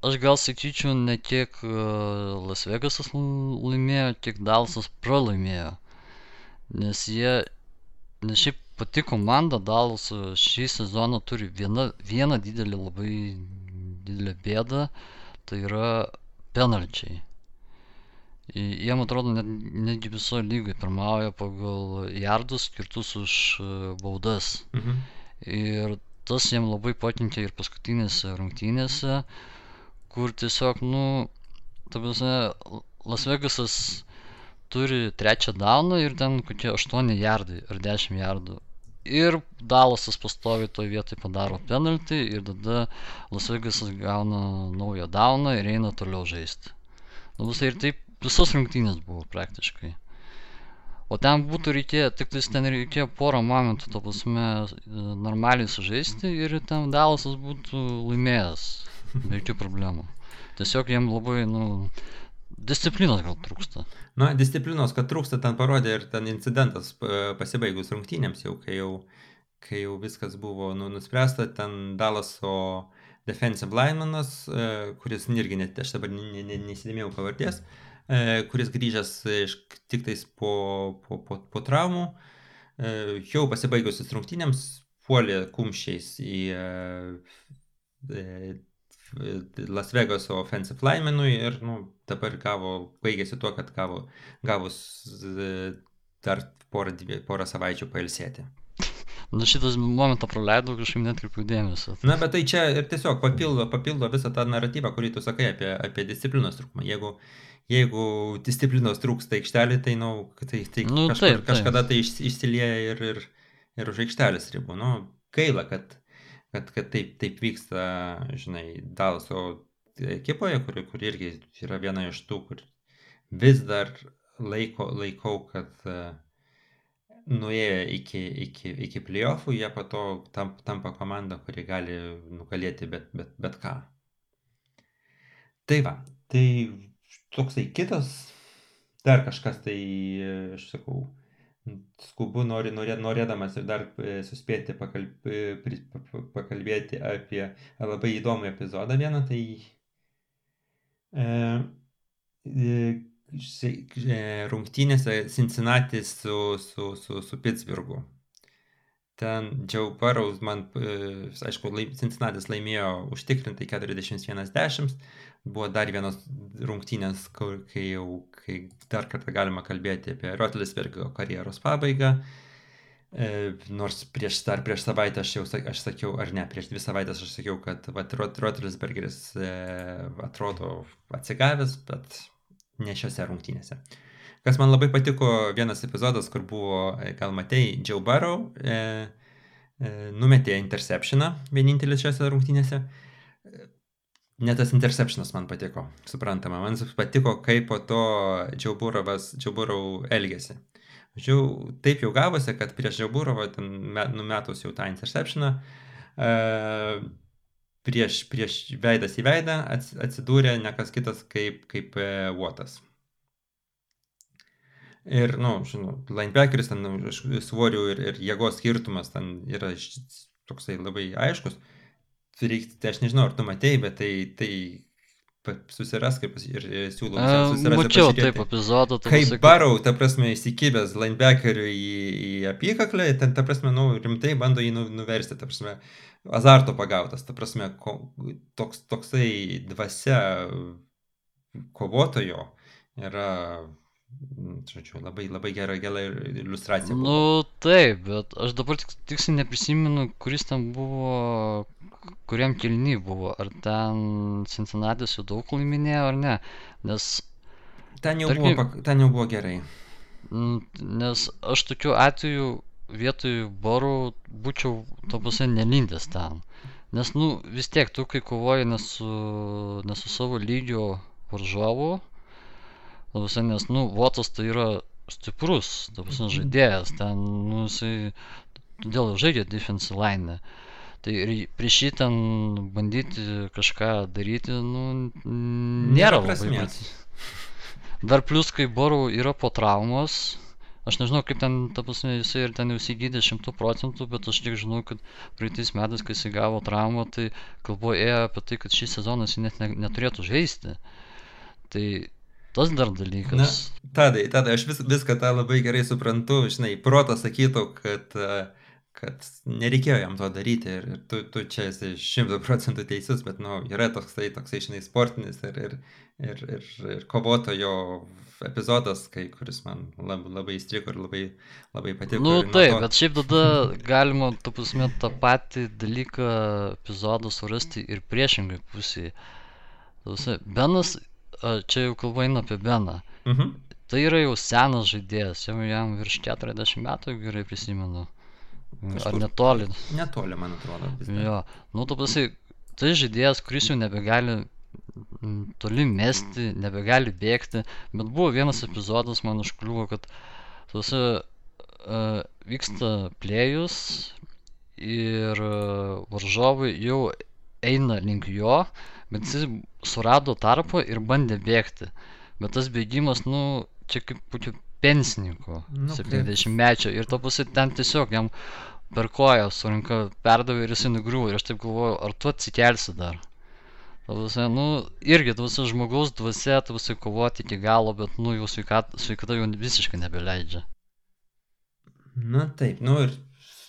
aš gal sakyčiau ne tiek uh, Las Vegasas laimėjo, tiek Dalasas pralaimėjo. Nes jie, nes šiaip pati komanda Dalas šį sezoną turi vieną, vieną didelį labai didelę bėdą, tai yra penalčiai. Jiem atrodo net, netgi visoje lygoje pirmauja pagal jardus skirtus už baudas. Mhm. Ir tas jiem labai pakenkė ir paskutinėse rungtynėse, kur tiesiog, nu, ta prasme, Las Vegasas turi trečią dauną ir ten kokie 8 jardai ar 10 jardų. Ir Dalasas pastovi toje vietoje padaro penaltį ir tada Las Vegasas gauna naują dauną ir eina toliau žaisti. Nu, visai ir taip visos rungtynės buvo praktiškai. O ten būtų reikėję, tik tais ten reikėjo porą momentų, to prasme, normaliai sužaisti ir ten Dalasas būtų laimėjęs, be jokių problemų. Tiesiog jiem labai, nu, disciplinos gal trūksta. Na, disciplinos, kad trūksta, ten parodė ir ten incidentas pasibaigus rungtynėms jau, kai jau, kai jau viskas buvo nu, nuspręsta, ten Dalaso defensive linemanas, kuris irgi net, aš dabar nesidėmėjau pavardės, kuris grįžęs iš, tik tais po, po, po, po traumų, jau pasibaigusius rungtynėms puolė kumščiais į Las Vegaso offensive linemenui ir nu, dabar gavo, baigėsi tuo, kad gavo, gavus dar porą, dvie, porą savaičių pailsėti. Na šitas momentą praleidau, kažkaip netkreipiau dėmesio. Na, bet tai čia ir tiesiog papildo, papildo visą tą naratyvą, kurį tu sakai apie, apie disciplinos trūkumą. Jeigu, jeigu disciplinos trūksta aikštelė, tai, nu, tai, tai Nu, kažkur, taip, taip. kažkada tai iš- išsilieja ir, ir, ir už aikštelės ribų. Nu, gaila, kad, kad, kad taip, taip vyksta, žinai, Dalaso ekipoje, kuri, kuri irgi yra viena iš tų, kur vis dar laiko, laikau, kad uh, nuėję iki, iki, iki playoffų, jie po to tamp, tampa komanda, kuri gali nugalėti bet, bet, bet ką. Tai va, tai toksai kitas, dar kažkas tai, e, aš sakau, skubu nori, norė, norėdamas ir dar e, suspėti pakalb, e, pakalbėti apie labai įdomų epizodą vieną, tai e, e, e, rungtynėse Cincinnati su, su, su, su Pittsburghu. Ten Joe Burrows man, aišku, Cincinnati laimėjo užtikrintai 41-10. Buvo dar vienos rungtynės, kur, kai jau kai dar kartą galima kalbėti apie Rotlisbergo karjeros pabaigą. E, nors prieš, dar prieš savaitę aš jau aš sakiau, ar ne, prieš dvi savaitės aš sakiau, kad vat, Rot, Rotlisbergeris e, atrodo atsigavęs, bet ne šiose rungtynėse. Kas man labai patiko, vienas epizodas, kur buvo, e, gal matei, Joe Burrow e, e, numetė interceptioną vienintelis šiose rungtynėse. E, Ne tas interceptionas man patiko, suprantama. Man patiko, kaip po to Joe Burrow elgėsi. Žiau, taip jau gavosi, kad prieš me- numetus jau tą interceptioną, e, prieš, prieš veidas į veidą ats- atsidūrė ne kas kitas kaip, kaip e, Wattas. Ir, na, nu, žinau, linebackeris ten nu, svorių ir, ir jėgos skirtumas ten yra toksai labai aiškus. Reikia, tai aš nežinau, ar tu matei, bet tai, tai pa- susirask ir, ir, siūlau E. Mačiau taip epizodą, tai Kaip pasakiau- barau, ta prasme, įsikibęs linebackeriui į, į apykaklę, ten, ta prasme, nu, rimtai bando jį nu, nuversti, ta prasme, azarto pagautas, ta prasme, ko, toks, toksai dvasia kovotojo yra, žodžiu, labai, labai gera, gera iliustracija. buvo. Nu taip, bet aš dabar tik, tiksliai neprisimenu, kuris ten buvo, kuriam kilny buvo, ar ten Cincinnati's jau daug laiminėjo ar ne, nes, Ten jau, tarkim- buvo, ten jau buvo gerai. mm, nes aš tokiu atveju vietoj barų būčiau, to pasai, nelindęs ten. Nes, nu, vis tiek, tu kai kovoji ne su, ne su savo lygio varžovu, ta prasme, nes, nu, Votas tai yra stiprus, ta prasme, žaidėjas, ten, nu, jisai, todėl žaidžia defensive line. Tai prieš jį ten bandyti kažką daryti, nu, nėra labai. Dar plus, kai Borau yra po traumos, aš nežinau, kaip ten, ta prasme, jisai ir ten jau įsigydė šimtų procentų, bet aš tik žinau, kad praeitais metais, kai jisai gavo traumą, tai kalbo ėjo apie tai, kad šį sezoną jisai net ne, neturėtų žaisti. Tai tas dar Na, dalykas. tadai, tadai, aš vis, viską tą labai gerai suprantu, žinai, protas sakytų, kad, e, kad nereikėjo jam to daryti ir, ir tu, tu čia esi šimtų procentų teisus, bet, nu, yra toksai, toksai, žinai, sportinis ir, ir, ir, ir, ir kovotojo epizodas, kai, kuris man labai, labai įstrigo ir labai, labai patiko. Nu ir nuo taip, to- bet šiaip tada galima, tu prasme, tą patį dalyką epizodą surasti ir priešingai pusėje. Benas, čia jau kalba eina apie Beną. Mhm. Tai yra jau senas žaidėjas, jau jam virš 40 metų, gerai prisimenu. Ar Kažkur. netoli. Netoli, man atrodo. Jo, nu tu pasai, tai žaidėjas, kuris jau nebegali toli mesti, nebegali bėgti, bet buvo vienas epizodas man užkliuvo, kad tuose uh, vyksta plėjus ir uh, varžovai jau eina link jo, bet jis surado tarpą ir bandė bėgti. Bet tas bėgimas, nu, čia kaip kokio pensininko, Nu, kaip- 70 mečio ir to pusi ten tiesiog jam per koją su ranka perdavė ir jisai nugriuvo ir aš taip galvoju, ar tu atsikelsi dar. Tavasi, nu, irgi tavasi žmogaus dvasia, tavasi kovoti iki galo, bet, nu, jau sveikata, sveikata jau visiškai nebeleidžia. Na taip, nu ir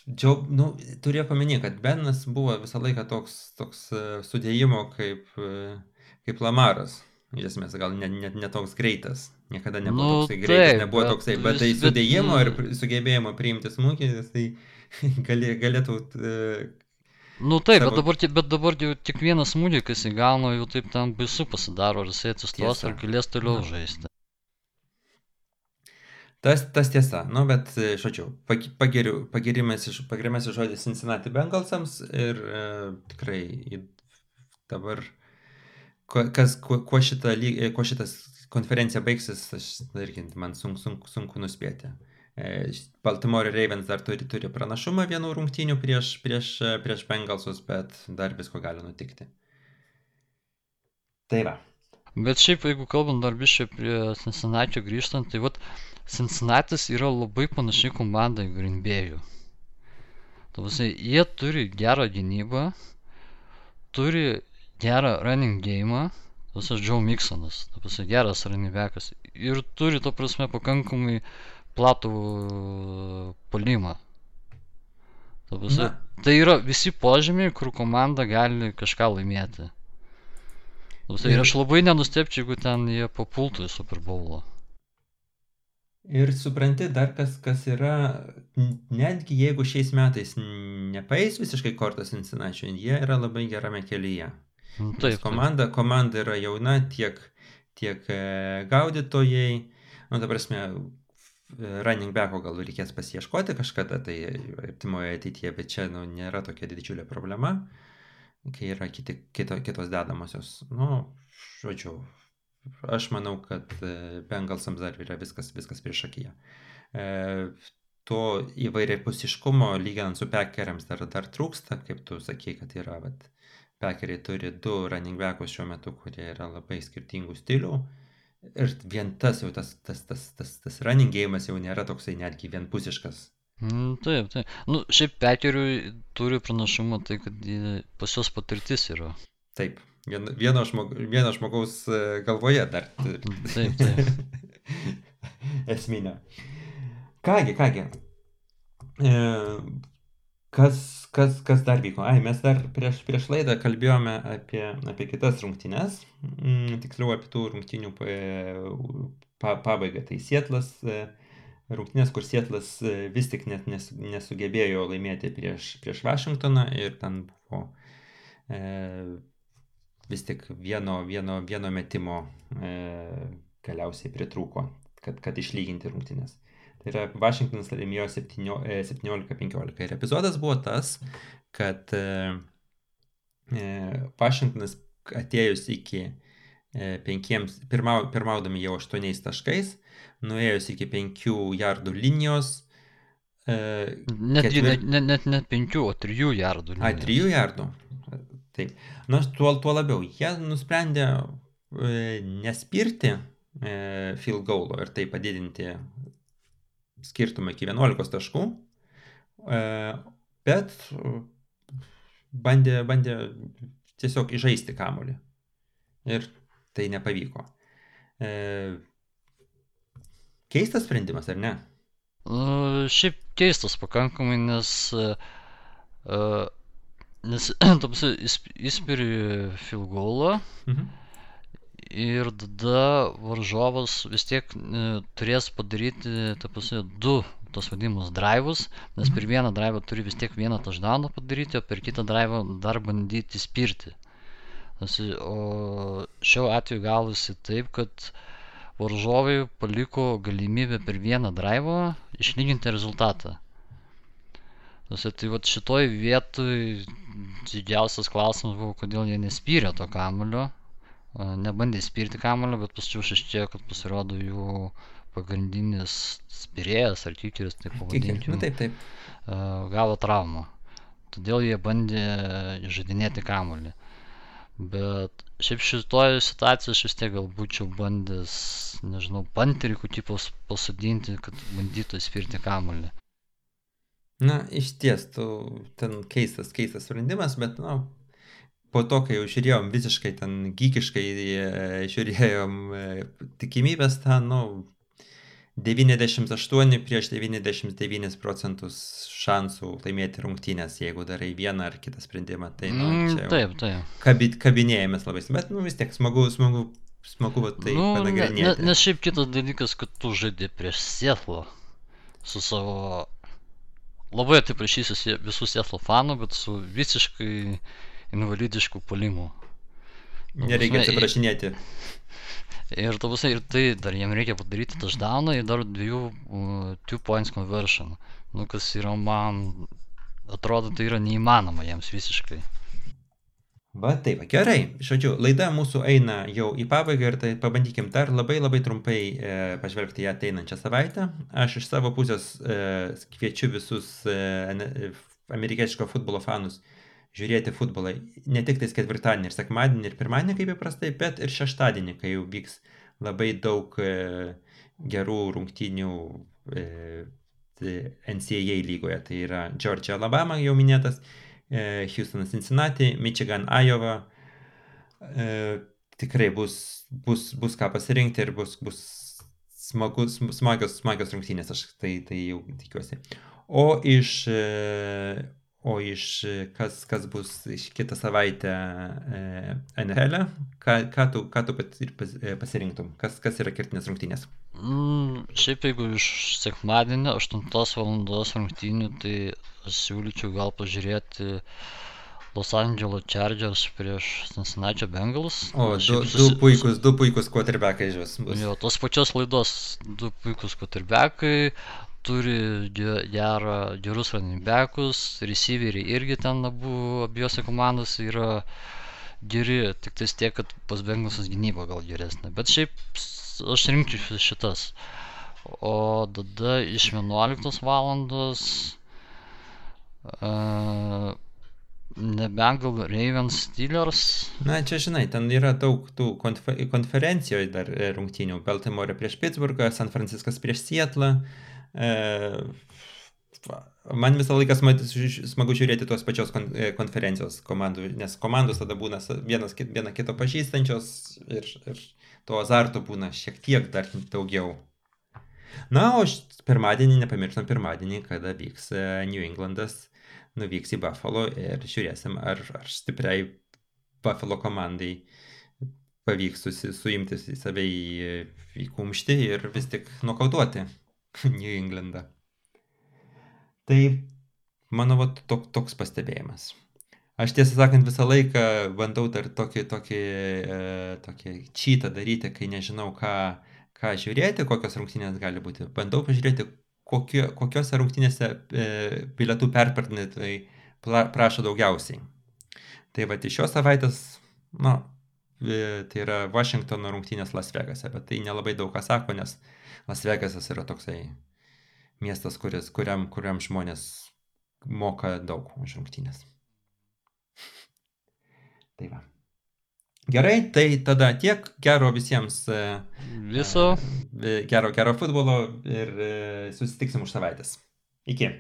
džiaug, nu, turėjo paminėti, kad Benas buvo visą laiką toks, toks e, sudėjimo kaip, e, kaip Lamaras. Iš esmės, gal net ne, ne toks greitas. Niekada nebuvo Nu, toksai greitas, taip, nebuvo bet toksai, bet tai bet, sudėjimo ir nu- pri- sugebėjimo priimti smūgį, tai gali, galėtų... e, Nu taip, Savo- bet dabar, bet dabar jau tik vienas smūgį, kai jisai gauna, jau taip tam baisu pasidaro, ar jisai atsistos, Tiesa. ar galės toliau Na. žaisti. Tas, tas tiesa, nu, bet, e, pagiriu, pagirimas, iš, pagirimas žodis Cincinnati Bengalsams ir e, tikrai į- dabar, kas, kuo, kuo, šita, e, kuo šitas konferencija baigsis, aš irgi man sunku, sunku, sunku nuspėti. E, Baltimore Ravens dar turi, turi pranašumą vienų rungtynių prieš, prieš, prieš Bengalsus, bet dar visko gali nutikti. Tai va. Bet šiaip, jeigu kalbant dar biškai prie Cincinnati grįžtant, tai vat Cincinnatis yra labai panašiai komanda į Green Bay'ų. Tavasi, jie turi gerą gynybą, turi gerą running game, tas Joe Mixonas, tavasi, geras running backas ir turi, to prasme, pakankamai platų polimą. Tavasi, Na. tai yra visi požymiai, kur komanda gali kažką laimėti. Tavasi, ir aš labai nenustepčiau, jeigu ten jie papultų į Super Bowlą. Ir supranti dar kas, kas yra, netgi jeigu šiais metais nepaeis visiškai kortas Cincinnati, jie yra labai gerame kelyje. Nes Taip, komanda, komanda yra jauna, tiek, tiek e, gaudytojai, nu, ta prasme, e, running backo gal reikės pasieškoti kažkada, tai artimoje ateityje, bet čia nu, nėra tokia didžiulė problema, kai yra kiti, kito, kitos dedamosios. Nu, žodžiu, aš manau, kad e, Bengalsams dar yra viskas, viskas prieš akiją. E, to įvairiapusiškumo lyginant su Packeriams dar, dar trūksta, kaip tu sakei, kad yra, vat, Packeriai turi du running backus šiuo metu, kurie yra labai skirtingų stilių. Ir vien tas jau tas, tas, tas, tas, tas running game'as jau nėra toksai netgi vienpusiškas. Mm, Taip, taip. Nu, šiaip Pekeriui turi pranašumą tai, kad pas juos patirtis yra. Taip, vieno, žmog, vieno žmogaus e, galvoje dar. Taip, taip. Esminė. Kągi, kągi. E, kas, kas, kas dar vyko? Ai, mes dar prieš, prieš laidą kalbėjome apie, apie kitas rungtynes, mm, tiksliau apie tų rungtynių pa, pa, pabaigą. Tai Sietlas, e, rungtynės, kur Sietlas e, vis tik net nes, nesugebėjo laimėti prieš, prieš Vašingtoną ir ten buvo e, vis tik vieno, vieno, vieno metimo e, galiausiai pritrūko, kad, kad išlyginti rungtynės. Tai yra Vašingtonas laimėjo 17 e, 17-15. Ir epizodas buvo tas, kad e, e, Vašingtonas atėjus iki e, penkiems, pirmau, pirmaudami jau aštuoniais taškais, nuėjus iki penkių jardų linijos, Netgi ketvir- net, net, net 5, o 3 jardų. Linijos. 3 jardų. Taip. Na, tuo, tuo labiau. Jie nusprendė e, nespirti e, field goalo ir tai padidinti skirtumą iki 11 taškų, e, bet e, bandė, bandė tiesiog įžaisti kamolį. Ir tai nepavyko. E, keistas sprendimas, ar ne? Nu, šiaip keistas pakankamai, nes, nes tamsi, įspiri filgolą Mhm. Ir tada varžovas vis tiek e, turės padaryti, tapasi, du tos vadinamus drivus, nes per vieną drivą turi vis tiek vieną touchdowną padaryti, o per kitą drivą dar bandyti spirti. O šiuo atveju gavosi taip, kad varžovai paliko galimybę per vieną drivą išlyginti rezultatą. Nusi, tai vat šitoj vietoj didžiausias klausimas buvo, kodėl jie nespyrė to kamulio, nebandė spirti kamulio, bet paskui išaiškėjo, kad pasirodo jų pagrindinis spirėjas ar kikeris, taip pavadinkim, Nu, taip, taip. gavo traumą. Todėl jie bandė žaidinėti kamulį. Bet šiaip šitoje situacijoje aš vis tiek gal būčiau bandęs, nežinau, panterį kokį pas- pasodinti, kad bandytų įspirti kamulį. Na, iš ties, tu, ten keistas, keistas sprendimas, bet, na, po to, kai jau žiūrėjom visiškai ten gykiškai, e, žiūrėjom e, tikimybės, tą, nu, 98 prieš 99 procentus šansų laimėti rungtynės, jeigu darai vieną ar kitą sprendimą. Tai, nu, Mm, čia jau taip, taip. kabi, kabinėjomės labai, bet, nu, vis tiek smagu, smagu, smagu tai nu, ne, ne, panagrinėti. nes šiaip kitas dalykas, kad tu žaidži prieš Sietlą su savo... Labai atsiprašysiu visų Sietlo fanų, bet su visiškai invalidišku polimu. Nereikia atsiprašinėti. Ir, ta prasme, ir tai dar jiem reikia padaryti touchdowną ir dar dviejų uh, two points conversion. Nu, kas yra man, atrodo, tai yra neįmanoma jiems visiškai. Va taip, gerai. Žodžiu, laida mūsų eina jau į pabaigą ir tai pabandykim dar labai labai trumpai e, pažvelgti į ateinančią savaitę. Aš iš savo pusės e, kviečiu visus e, amerikietiško futbolo fanus žiūrėti futbolą ne tik tais ketvirtadienį ir sekmadienį ir pirmadienį kaip įprastai, bet ir šeštadienį, kai jau vyks labai daug e, gerų rungtynių e, NCAA lygoje. Tai yra Georgia Alabama jau minėtas, e, Houstonas Cincinnati, Michigan Iowa. Tikrai bus, bus, bus ką pasirinkti ir bus, bus smagus, smagios, smagios rungtynės, aš tai, tai jau tikiuosi. O iš, o iš kas, kas bus iš kitą savaitę e, NHL, ką, ką tu, ką tu pat, ir pas, e, pasirinktum, kas, kas yra kertinės rungtynės? Mm, šiaip jeigu iš sekmadienio 8 val. rungtynių, tai siūlyčiau gal pažiūrėti Los Angeles Chargers prieš Cincinnati Bengals. O, du, šiaip du susi- puikus, du puikus quarterbackai bus. Jo, tos pačios laidos du puikus quarterbackai, turi ge- gerą, gerus running backus, receiveriai irgi ten abu abiejose komandose yra geri, tik tais tiek, kad pas Bengalsus gynyba gal geresnė. Bet šiaip aš rinkčiau šitas. O tada iš 11 valandos uh, nebent gal Ravens Steelers. Na, čia žinai, ten yra daug tų konfer konferencijoje dar e, rungtynių. Baltimore prieš Pittsburghą, San Franciskas prieš Sietlą. E, va, man visą laiką smagu žiūrėti tos pačios e, konferencijos komandų, nes komandos tada būna vienas viena kito pažįstančios ir, ir to azarto būna šiek tiek dar daugiau. Na, o pirmadienį, nepamirštam pirmadienį, kada vyks e, New Englandas, nuvyks į Buffalo ir žiūrėsim, ar, ar stipriai Buffalo komandai pavyks susi, suimti į save į, į kumštį ir vis tik nokautuoti New Englandą. Tai mano va, tok, toks pastebėjimas. Aš tiesą sakant visą laiką bandau dar tokį, tokį, e, tokį čytą daryti, kai nežinau, ką, ką žiūrėti, kokios rungtynės gali būti. Bandau pažiūrėti, kokio, kokiose rungtynėse e, bilietų perpartinėtojai pla- prašo daugiausiai. Tai va, iš šios savaitės, na, e, tai yra Washingtono rungtynės Las Vegase, bet tai nelabai daug ką sako, nes Las Vegasas yra toksai miestas, kuris, kuriam, kuriam žmonės moka daug už rungtynės. tai va. Gerai, tai tada tiek gero visiems. e, Viso. e, Gero, gero futbolo ir e, susitiksim už savaitės. Iki.